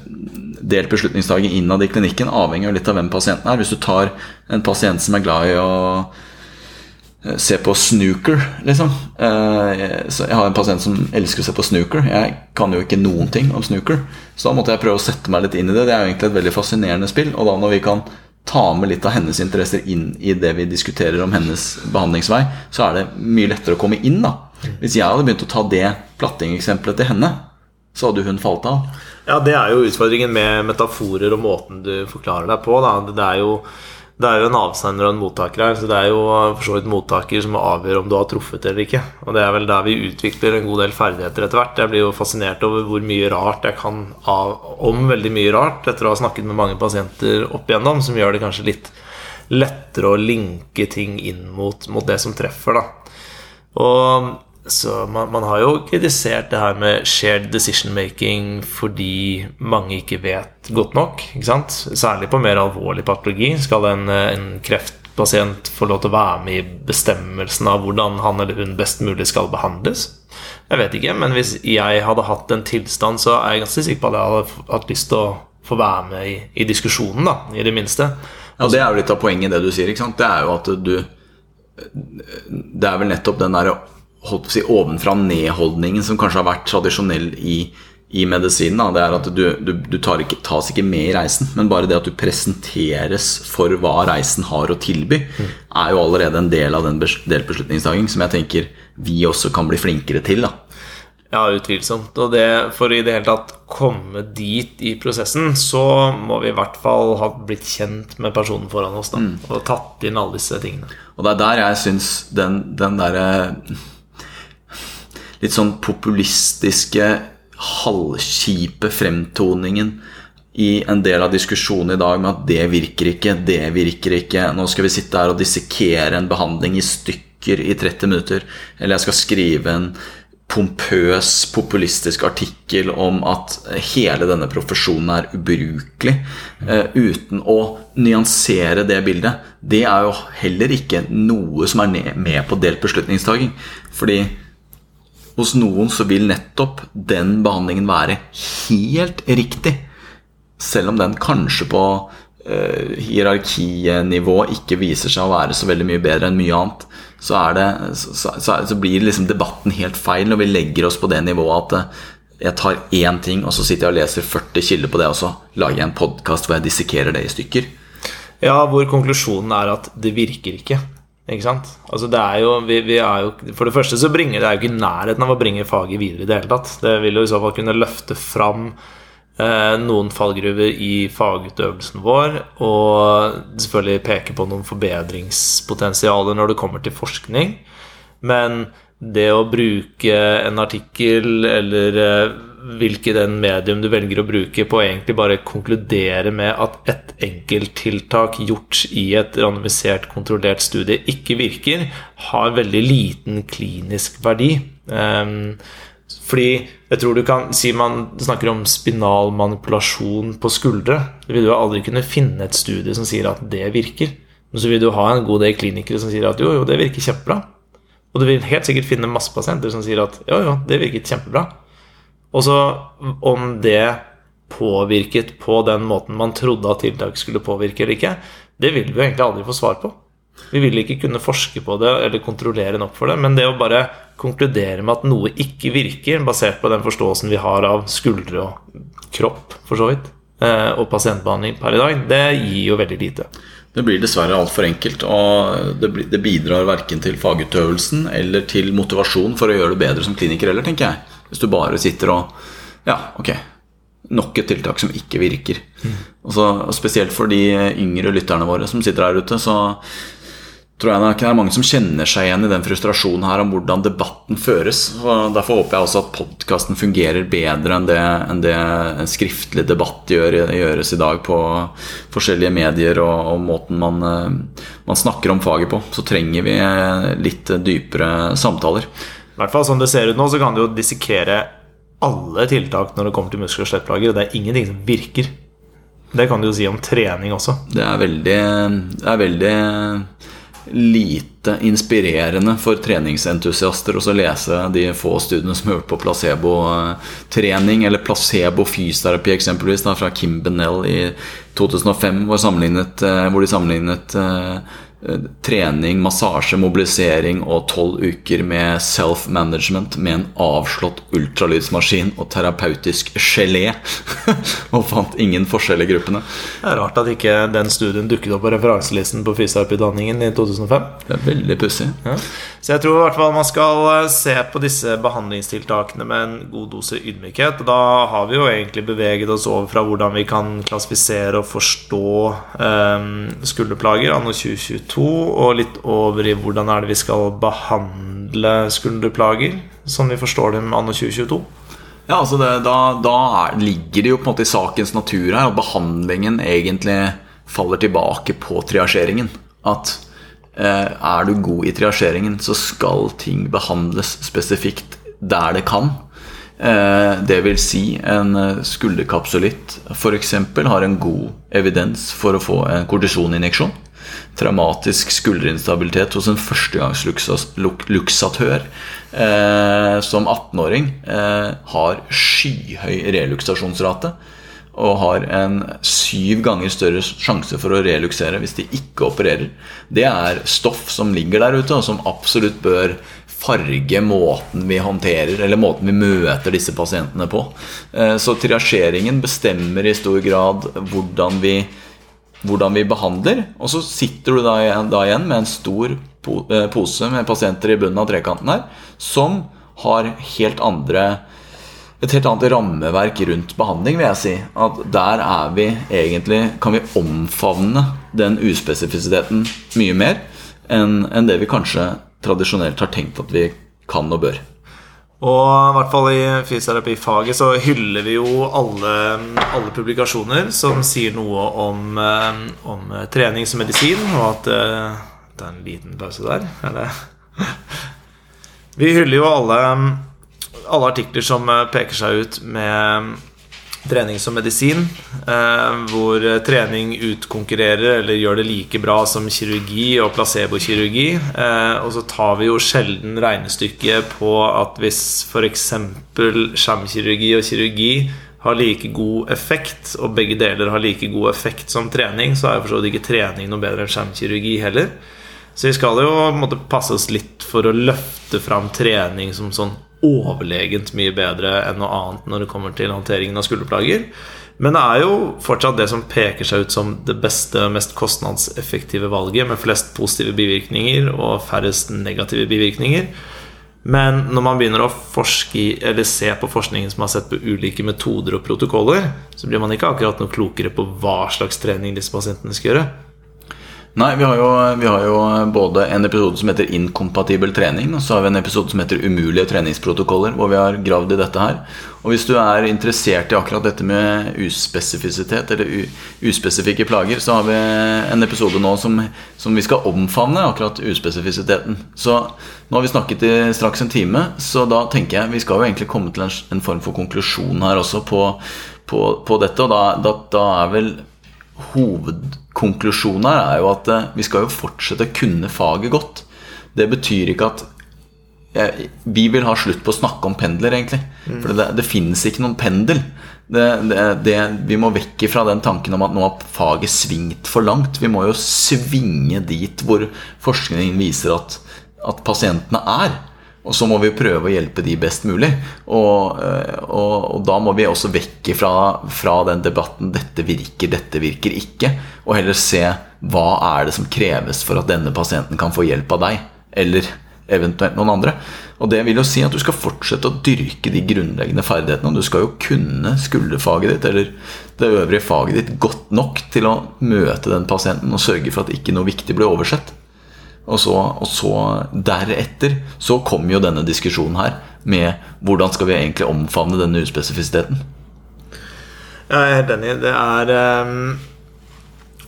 delt beslutningstaking innad i klinikken avhenger jo litt av hvem pasienten er. Hvis du tar en pasient som er glad i å eh, se på snooker, liksom. Jeg har en pasient som elsker å se på snooker. Jeg kan jo ikke noen ting om snooker. Så da måtte jeg prøve å sette meg litt inn i det. Det er jo egentlig et veldig fascinerende spill. Og da når vi kan ta med litt av hennes interesser inn i det vi diskuterer om hennes behandlingsvei, så er det mye lettere å komme inn. da Hvis jeg hadde begynt å ta det plattingeksempelet til henne, så hadde hun falt av. Ja, det er jo utfordringen med metaforer og måten du forklarer deg på. Da. Det er jo det er jo en avsender og en mottaker her, så det er jo for så vidt mottaker som avgjør om du har truffet eller ikke. Og det er vel der vi utvikler en god del ferdigheter etter hvert. Jeg blir jo fascinert over hvor mye rart jeg kan av, om veldig mye rart etter å ha snakket med mange pasienter opp igjennom, som gjør det kanskje litt lettere å linke ting inn mot, mot det som treffer, da. Og så man, man, har jo kritisert det her med shared decision making fordi mange ikke vet godt nok. ikke sant? Særlig på mer alvorlig patologi. Skal en, en, kreftpasient få lov til å være med i bestemmelsen av hvordan han eller hun best mulig skal behandles? Jeg vet ikke, men hvis jeg hadde hatt en tilstand, så er jeg ganske sikker på at jeg hadde hatt lyst til å få være med i, i diskusjonen, da, i det minste. Ja, Det er jo litt av poenget i det du sier. ikke sant? Det er jo at du Det er vel nettopp den derre holdt på å si, ovenfra-ned-holdningen som kanskje har vært tradisjonell i, i medisinen. Da. Det er at du, du, du ikke, tas ikke med i reisen, men bare det at du presenteres for hva reisen har å tilby, mm. er jo allerede en del av den delbeslutningsdagen som jeg tenker vi også kan bli flinkere til. da ja, utvilsomt. Og det, for i det hele tatt komme dit i prosessen, så må vi i hvert fall ha blitt kjent med personen foran oss. da, mm. Og tatt inn alle disse tingene. Og det er der jeg syns den, den derre litt sånn populistiske, halvkjipe fremtoningen i en del av diskusjonen i dag med at det virker ikke, det virker ikke. Nå skal vi sitte her og dissekere en behandling i stykker i 30 minutter. Eller jeg skal skrive en pompøs, populistisk artikkel om at hele denne profesjonen er ubrukelig, uh, uten å nyansere det bildet. Det er jo heller ikke noe som er med på delt beslutningstaking. Fordi hos noen så vil nettopp den behandlingen være helt riktig. Selv om den kanskje på uh, hierarkinivå ikke viser seg å være så veldig mye bedre enn mye annet, så, det, så, så, så blir liksom debatten helt feil når vi legger oss på det nivået at uh, jeg tar én ting, og så sitter jeg og leser 40 kilder på det, og så lager jeg en podkast hvor jeg dissekerer det i stykker. Ja, hvor konklusjonen er at det virker ikke. Ikke sant? Altså det er jo, vi, vi er jo, For det første så bringer det er jo ikke nærheten av å bringe faget videre i det hele tatt. Det vil jo i så fall kunne løfte fram eh, noen fallgruver i fagutøvelsen vår, og selvfølgelig peke på noen forbedringspotensialer når det kommer til forskning. Men det å bruke en artikkel eller eh, hvilket den medium du velger å bruke, på egentlig bare konkludere med at et enkelttiltak gjort i et randomisert, kontrollert studie ikke virker, har veldig liten klinisk verdi. Um, fordi jeg tror du kan si man snakker om spinal manipulasjon på skuldre. Du vil jo aldri kunne finne et studie som sier at det virker. Men så vil du ha en god del klinikere som sier at jo, jo, det virker kjempebra. Og du vil helt sikkert finne masse pasienter som sier at jo, jo, det virket kjempebra. Og så om det påvirket på den måten man trodde at tiltak skulle påvirke eller ikke, det vil vi jo egentlig aldri få svar på. Vi vil ikke kunne forske på det eller kontrollere nok for det, men det å bare konkludere med at noe ikke virker, basert på den forståelsen vi har av skuldre og kropp, for så vidt, eh, og pasientbehandling per i dag, det gir jo veldig lite. Det blir dessverre altfor enkelt, og det bidrar verken til fagutøvelsen eller til motivasjon for å gjøre det bedre som kliniker heller, tenker jeg. Hvis du bare sitter og Ja, ok. Nok et tiltak som ikke virker. Mm. Og, så, og Spesielt for de yngre lytterne våre som sitter her ute, så tror jeg det er mange som kjenner seg igjen i den frustrasjonen her om hvordan debatten føres. Og derfor håper jeg også at podkasten fungerer bedre enn det, enn det en skriftlig debatt gjør, gjøres i dag på forskjellige medier og, og måten man, man, snakker om faget på. Så trenger vi litt dypere samtaler. I hvert fall som det ser ut nå, så kan du jo dissekere alle tiltak når det kommer til muskel- og skjelettplager. Det er ingenting som virker. Det kan du jo si om trening også. Det er veldig, det er veldig lite inspirerende for treningsentusiaster å lese de få studiene som er gjort på placebo-trening, eller placebo-fysioterapi eksempelvis, da, fra Kim Benell i 2005, hvor, hvor de sammenlignet eh, trening, massasje, mobilisering og tolv uker med self-management med en avslått ultralydsmaskin og terapeutisk gelé. og fant ingen forskjell i gruppene. Det er rart at ikke den studien dukket opp på referanselisten på fysioterapiutdanningen i 2005. Det er veldig pussig. Ja. Så jeg tror i hvert fall man skal eh, se på disse behandlingstiltakene med en god dose ydmykhet. Og da har vi jo egentlig beveget oss over fra hvordan vi kan klassifisere og forstå um, skulderplager anno 2022, og litt over i hvordan er det vi skal behandle skulderplager, som vi forstår dem anno 2022. Ja, altså det, Da, da er, ligger det jo på en måte i sakens natur her at behandlingen egentlig faller tilbake på triasjeringen. At eh, er du god i triasjeringen, så skal ting behandles spesifikt der det kan. Eh, det vil si en eh, skulderkapsulitt f.eks. har en god evidens for å få en kortisoninjeksjon. Traumatisk skulderinstabilitet hos en førstegangsluksatør eh, som 18-åring eh, har skyhøy reluksasjonsrate. Og har en syv ganger større sjanse for å reluksere hvis de ikke opererer. Det er stoff som ligger der ute, og som absolutt bør farge måten vi håndterer, eller måten vi møter disse pasientene på. Eh, så triasjeringen bestemmer i stor grad hvordan vi hvordan vi behandler. Og så sitter du da, da igjen med en stor eh, pose med pasienter i bunnen av trekanten her, som har helt andre et helt annet rammeverk rundt behandling, vil jeg si. At der er vi egentlig Kan vi omfavne den uspesifisiteten mye mer enn det vi kanskje tradisjonelt har tenkt at vi kan og bør. Og i hvert fall i fysioterapifaget så hyller vi jo alle, alle publikasjoner som sier noe om, eh, om, trening som medisin, og at eh, Det er en liten pause der. Eller? Vi hyller jo alle, alle artikler som eh, peker seg ut med trening som medisin, eh, hvor trening utkonkurrerer eller gjør det like bra som kirurgi og placebokirurgi. Eh, og så tar vi jo sjelden regnestykket på at hvis f.eks. skjermkirurgi og kirurgi har like god effekt, og begge deler har like god effekt som trening, så er jo for ikke trening noe bedre enn skjermkirurgi heller. Så vi skal jo måtte passe oss litt for å løfte fram trening som sånn overlegent mye bedre enn noe annet når det kommer til håndteringen av skulderplager. Men det er jo fortsatt det som peker seg ut som det beste, mest kostnadseffektive valget, med flest positive bivirkninger og færrest negative bivirkninger. Men når man begynner å forske eller se på forskningen som har sett på ulike metoder og protokoller, så blir man ikke akkurat noe klokere på hva slags trening disse pasientene skal gjøre. Nei, vi har, jo, vi har, jo, både en episode som heter 'Inkompatibel trening', og så har vi en episode som heter 'Umulige treningsprotokoller', hvor vi har gravd i dette her. Og hvis du er interessert i akkurat dette med uspesifisitet, eller uspesifikke plager, så har vi en episode nå som, som vi skal omfavne akkurat uspesifisiteten. Så nå har vi snakket i straks en time, så da tenker jeg vi skal jo egentlig komme til en, en form for konklusjon her også på, på, på dette, og da, da, da er vel hovedkonklusjonen her er jo at eh, vi skal jo fortsette å kunne faget godt. Det betyr ikke at vi vil ha slutt på å snakke om pendler, egentlig. Mm. For det, det finnes ikke noen pendel. Det, det, vi må vekk fra den tanken om at nå har faget svingt for langt. Vi må jo svinge dit hvor forskningen viser at, at pasientene er. Og så må vi prøve å hjelpe de best mulig. Og, eh, og, og da må vi også vekke fra, fra, den debatten 'dette virker, dette virker ikke', og heller se hva er det som kreves for at denne pasienten kan få hjelp av deg, eller eventuelt noen andre. Og det vil jo si at du skal fortsette å dyrke de grunnleggende ferdighetene. Og du skal jo kunne skulderfaget ditt, eller det øvrige faget ditt, godt nok til å møte den pasienten og sørge for at ikke noe viktig blir oversett. Og så, og så deretter så kommer jo denne diskusjonen her med hvordan skal vi egentlig omfavne denne uspesifisiteten. Jeg er helt enig. Det er um,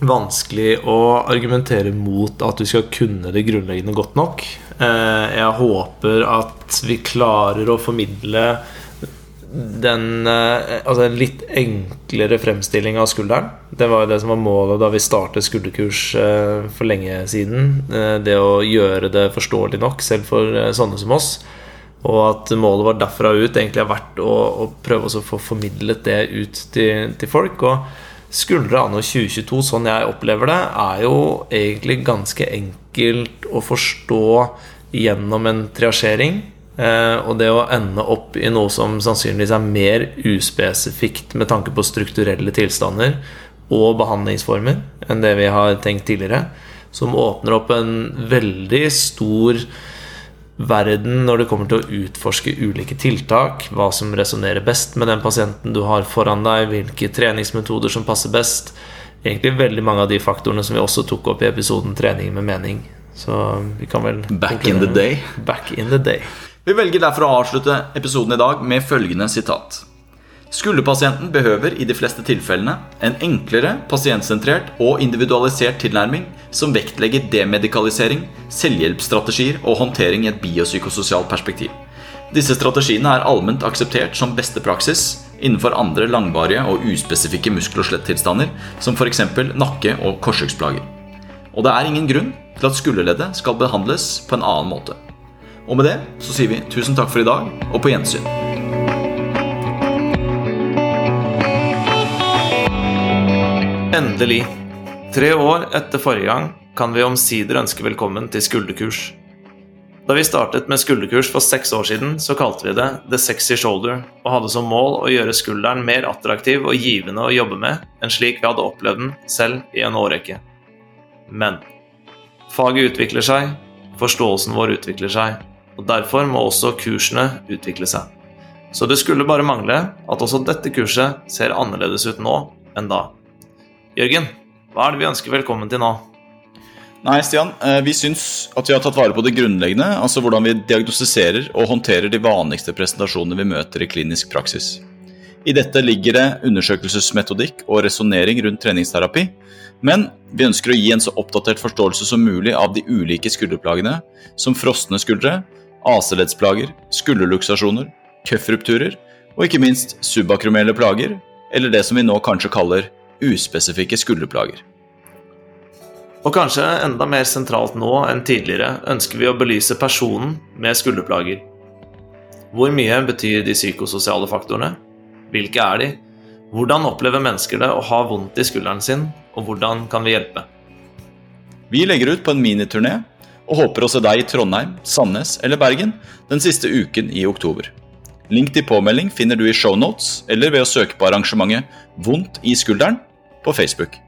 vanskelig å argumentere mot at du skal kunne det grunnleggende godt nok. Uh, jeg håper at vi klarer å formidle den eh, Altså en litt enklere fremstilling av skulderen. Det var jo det som var målet da vi startet skulderkurs eh, for lenge siden. Eh, det å gjøre det forståelig nok, selv for sånne som oss. Og at målet var derfra ut egentlig har vært å, å prøve å få formidlet det ut til, til folk. Og skuldre anno 2022, sånn jeg opplever det, er jo egentlig ganske enkelt å forstå gjennom en triasjering. Eh, og det å ende opp i noe som sannsynligvis er mer uspesifikt med tanke på strukturelle tilstander og behandlingsformer enn det vi har tenkt tidligere, som åpner opp en veldig stor verden når det kommer til å utforske ulike tiltak, hva som resonnerer best med den pasienten du har foran deg, hvilke treningsmetoder som passer best. Egentlig veldig mange av de faktorene som vi også tok opp i episoden 'Trening med mening'. Så vi kan vel Back in the day. Back in the day. Vi velger derfor å avslutte episoden i dag med følgende sitat. Skulderpasienten behøver i de fleste tilfellene en enklere, pasientsentrert og individualisert tilnærming som vektlegger demedikalisering, selvhjelpsstrategier og håndtering i et biopsykososialt perspektiv. Disse strategiene er allment akseptert som beste praksis innenfor andre langvarige og uspesifikke muskel- og skjelettilstander, som f.eks. nakke- og korsryggsplager. Og det er ingen grunn til at skulderleddet skal behandles på en annen måte. Og med det så sier vi tusen takk for i dag, og på gjensyn. Endelig. Tre år etter forrige gang kan vi omsider ønske velkommen til skulderkurs. Da vi startet med skulderkurs for seks år siden, så kalte vi det The Sexy Shoulder, og hadde som mål å gjøre skulderen mer attraktiv og givende å jobbe med enn slik vi hadde opplevd den selv i en årrekke. Men faget utvikler seg, forståelsen vår utvikler seg, og derfor må også kursene utvikle seg. Så det skulle bare mangle at også dette kurset ser annerledes ut nå enn da. Jørgen, hva er det vi ønsker velkommen til nå? Nei, Stian, eh, vi syns at vi har tatt vare på det grunnleggende, altså hvordan vi diagnostiserer og håndterer de vanligste presentasjonene vi møter i klinisk praksis. I dette ligger det undersøkelsesmetodikk og resonnering rundt treningsterapi, men vi ønsker å gi en så oppdatert forståelse som mulig av de ulike skulderplagene, som frosne skuldre, AC-leddsplager, skulderluksasjoner, køffrupturer og ikke minst subakromelle plager, eller det som vi nå kanskje kaller uspesifikke skulderplager. Og kanskje enda mer sentralt nå enn tidligere ønsker vi å belyse personen med skulderplager. Hvor mye betyr de psykososiale faktorene? Hvilke er de? Hvordan opplever mennesker det å ha vondt i skulderen sin, og hvordan kan vi hjelpe? Vi legger ut på en miniturné og håper å se deg i Trondheim, Sandnes eller Bergen den siste uken i oktober. Link til påmelding finner du i shownotes eller ved å søke på arrangementet Vondt i skulderen på Facebook.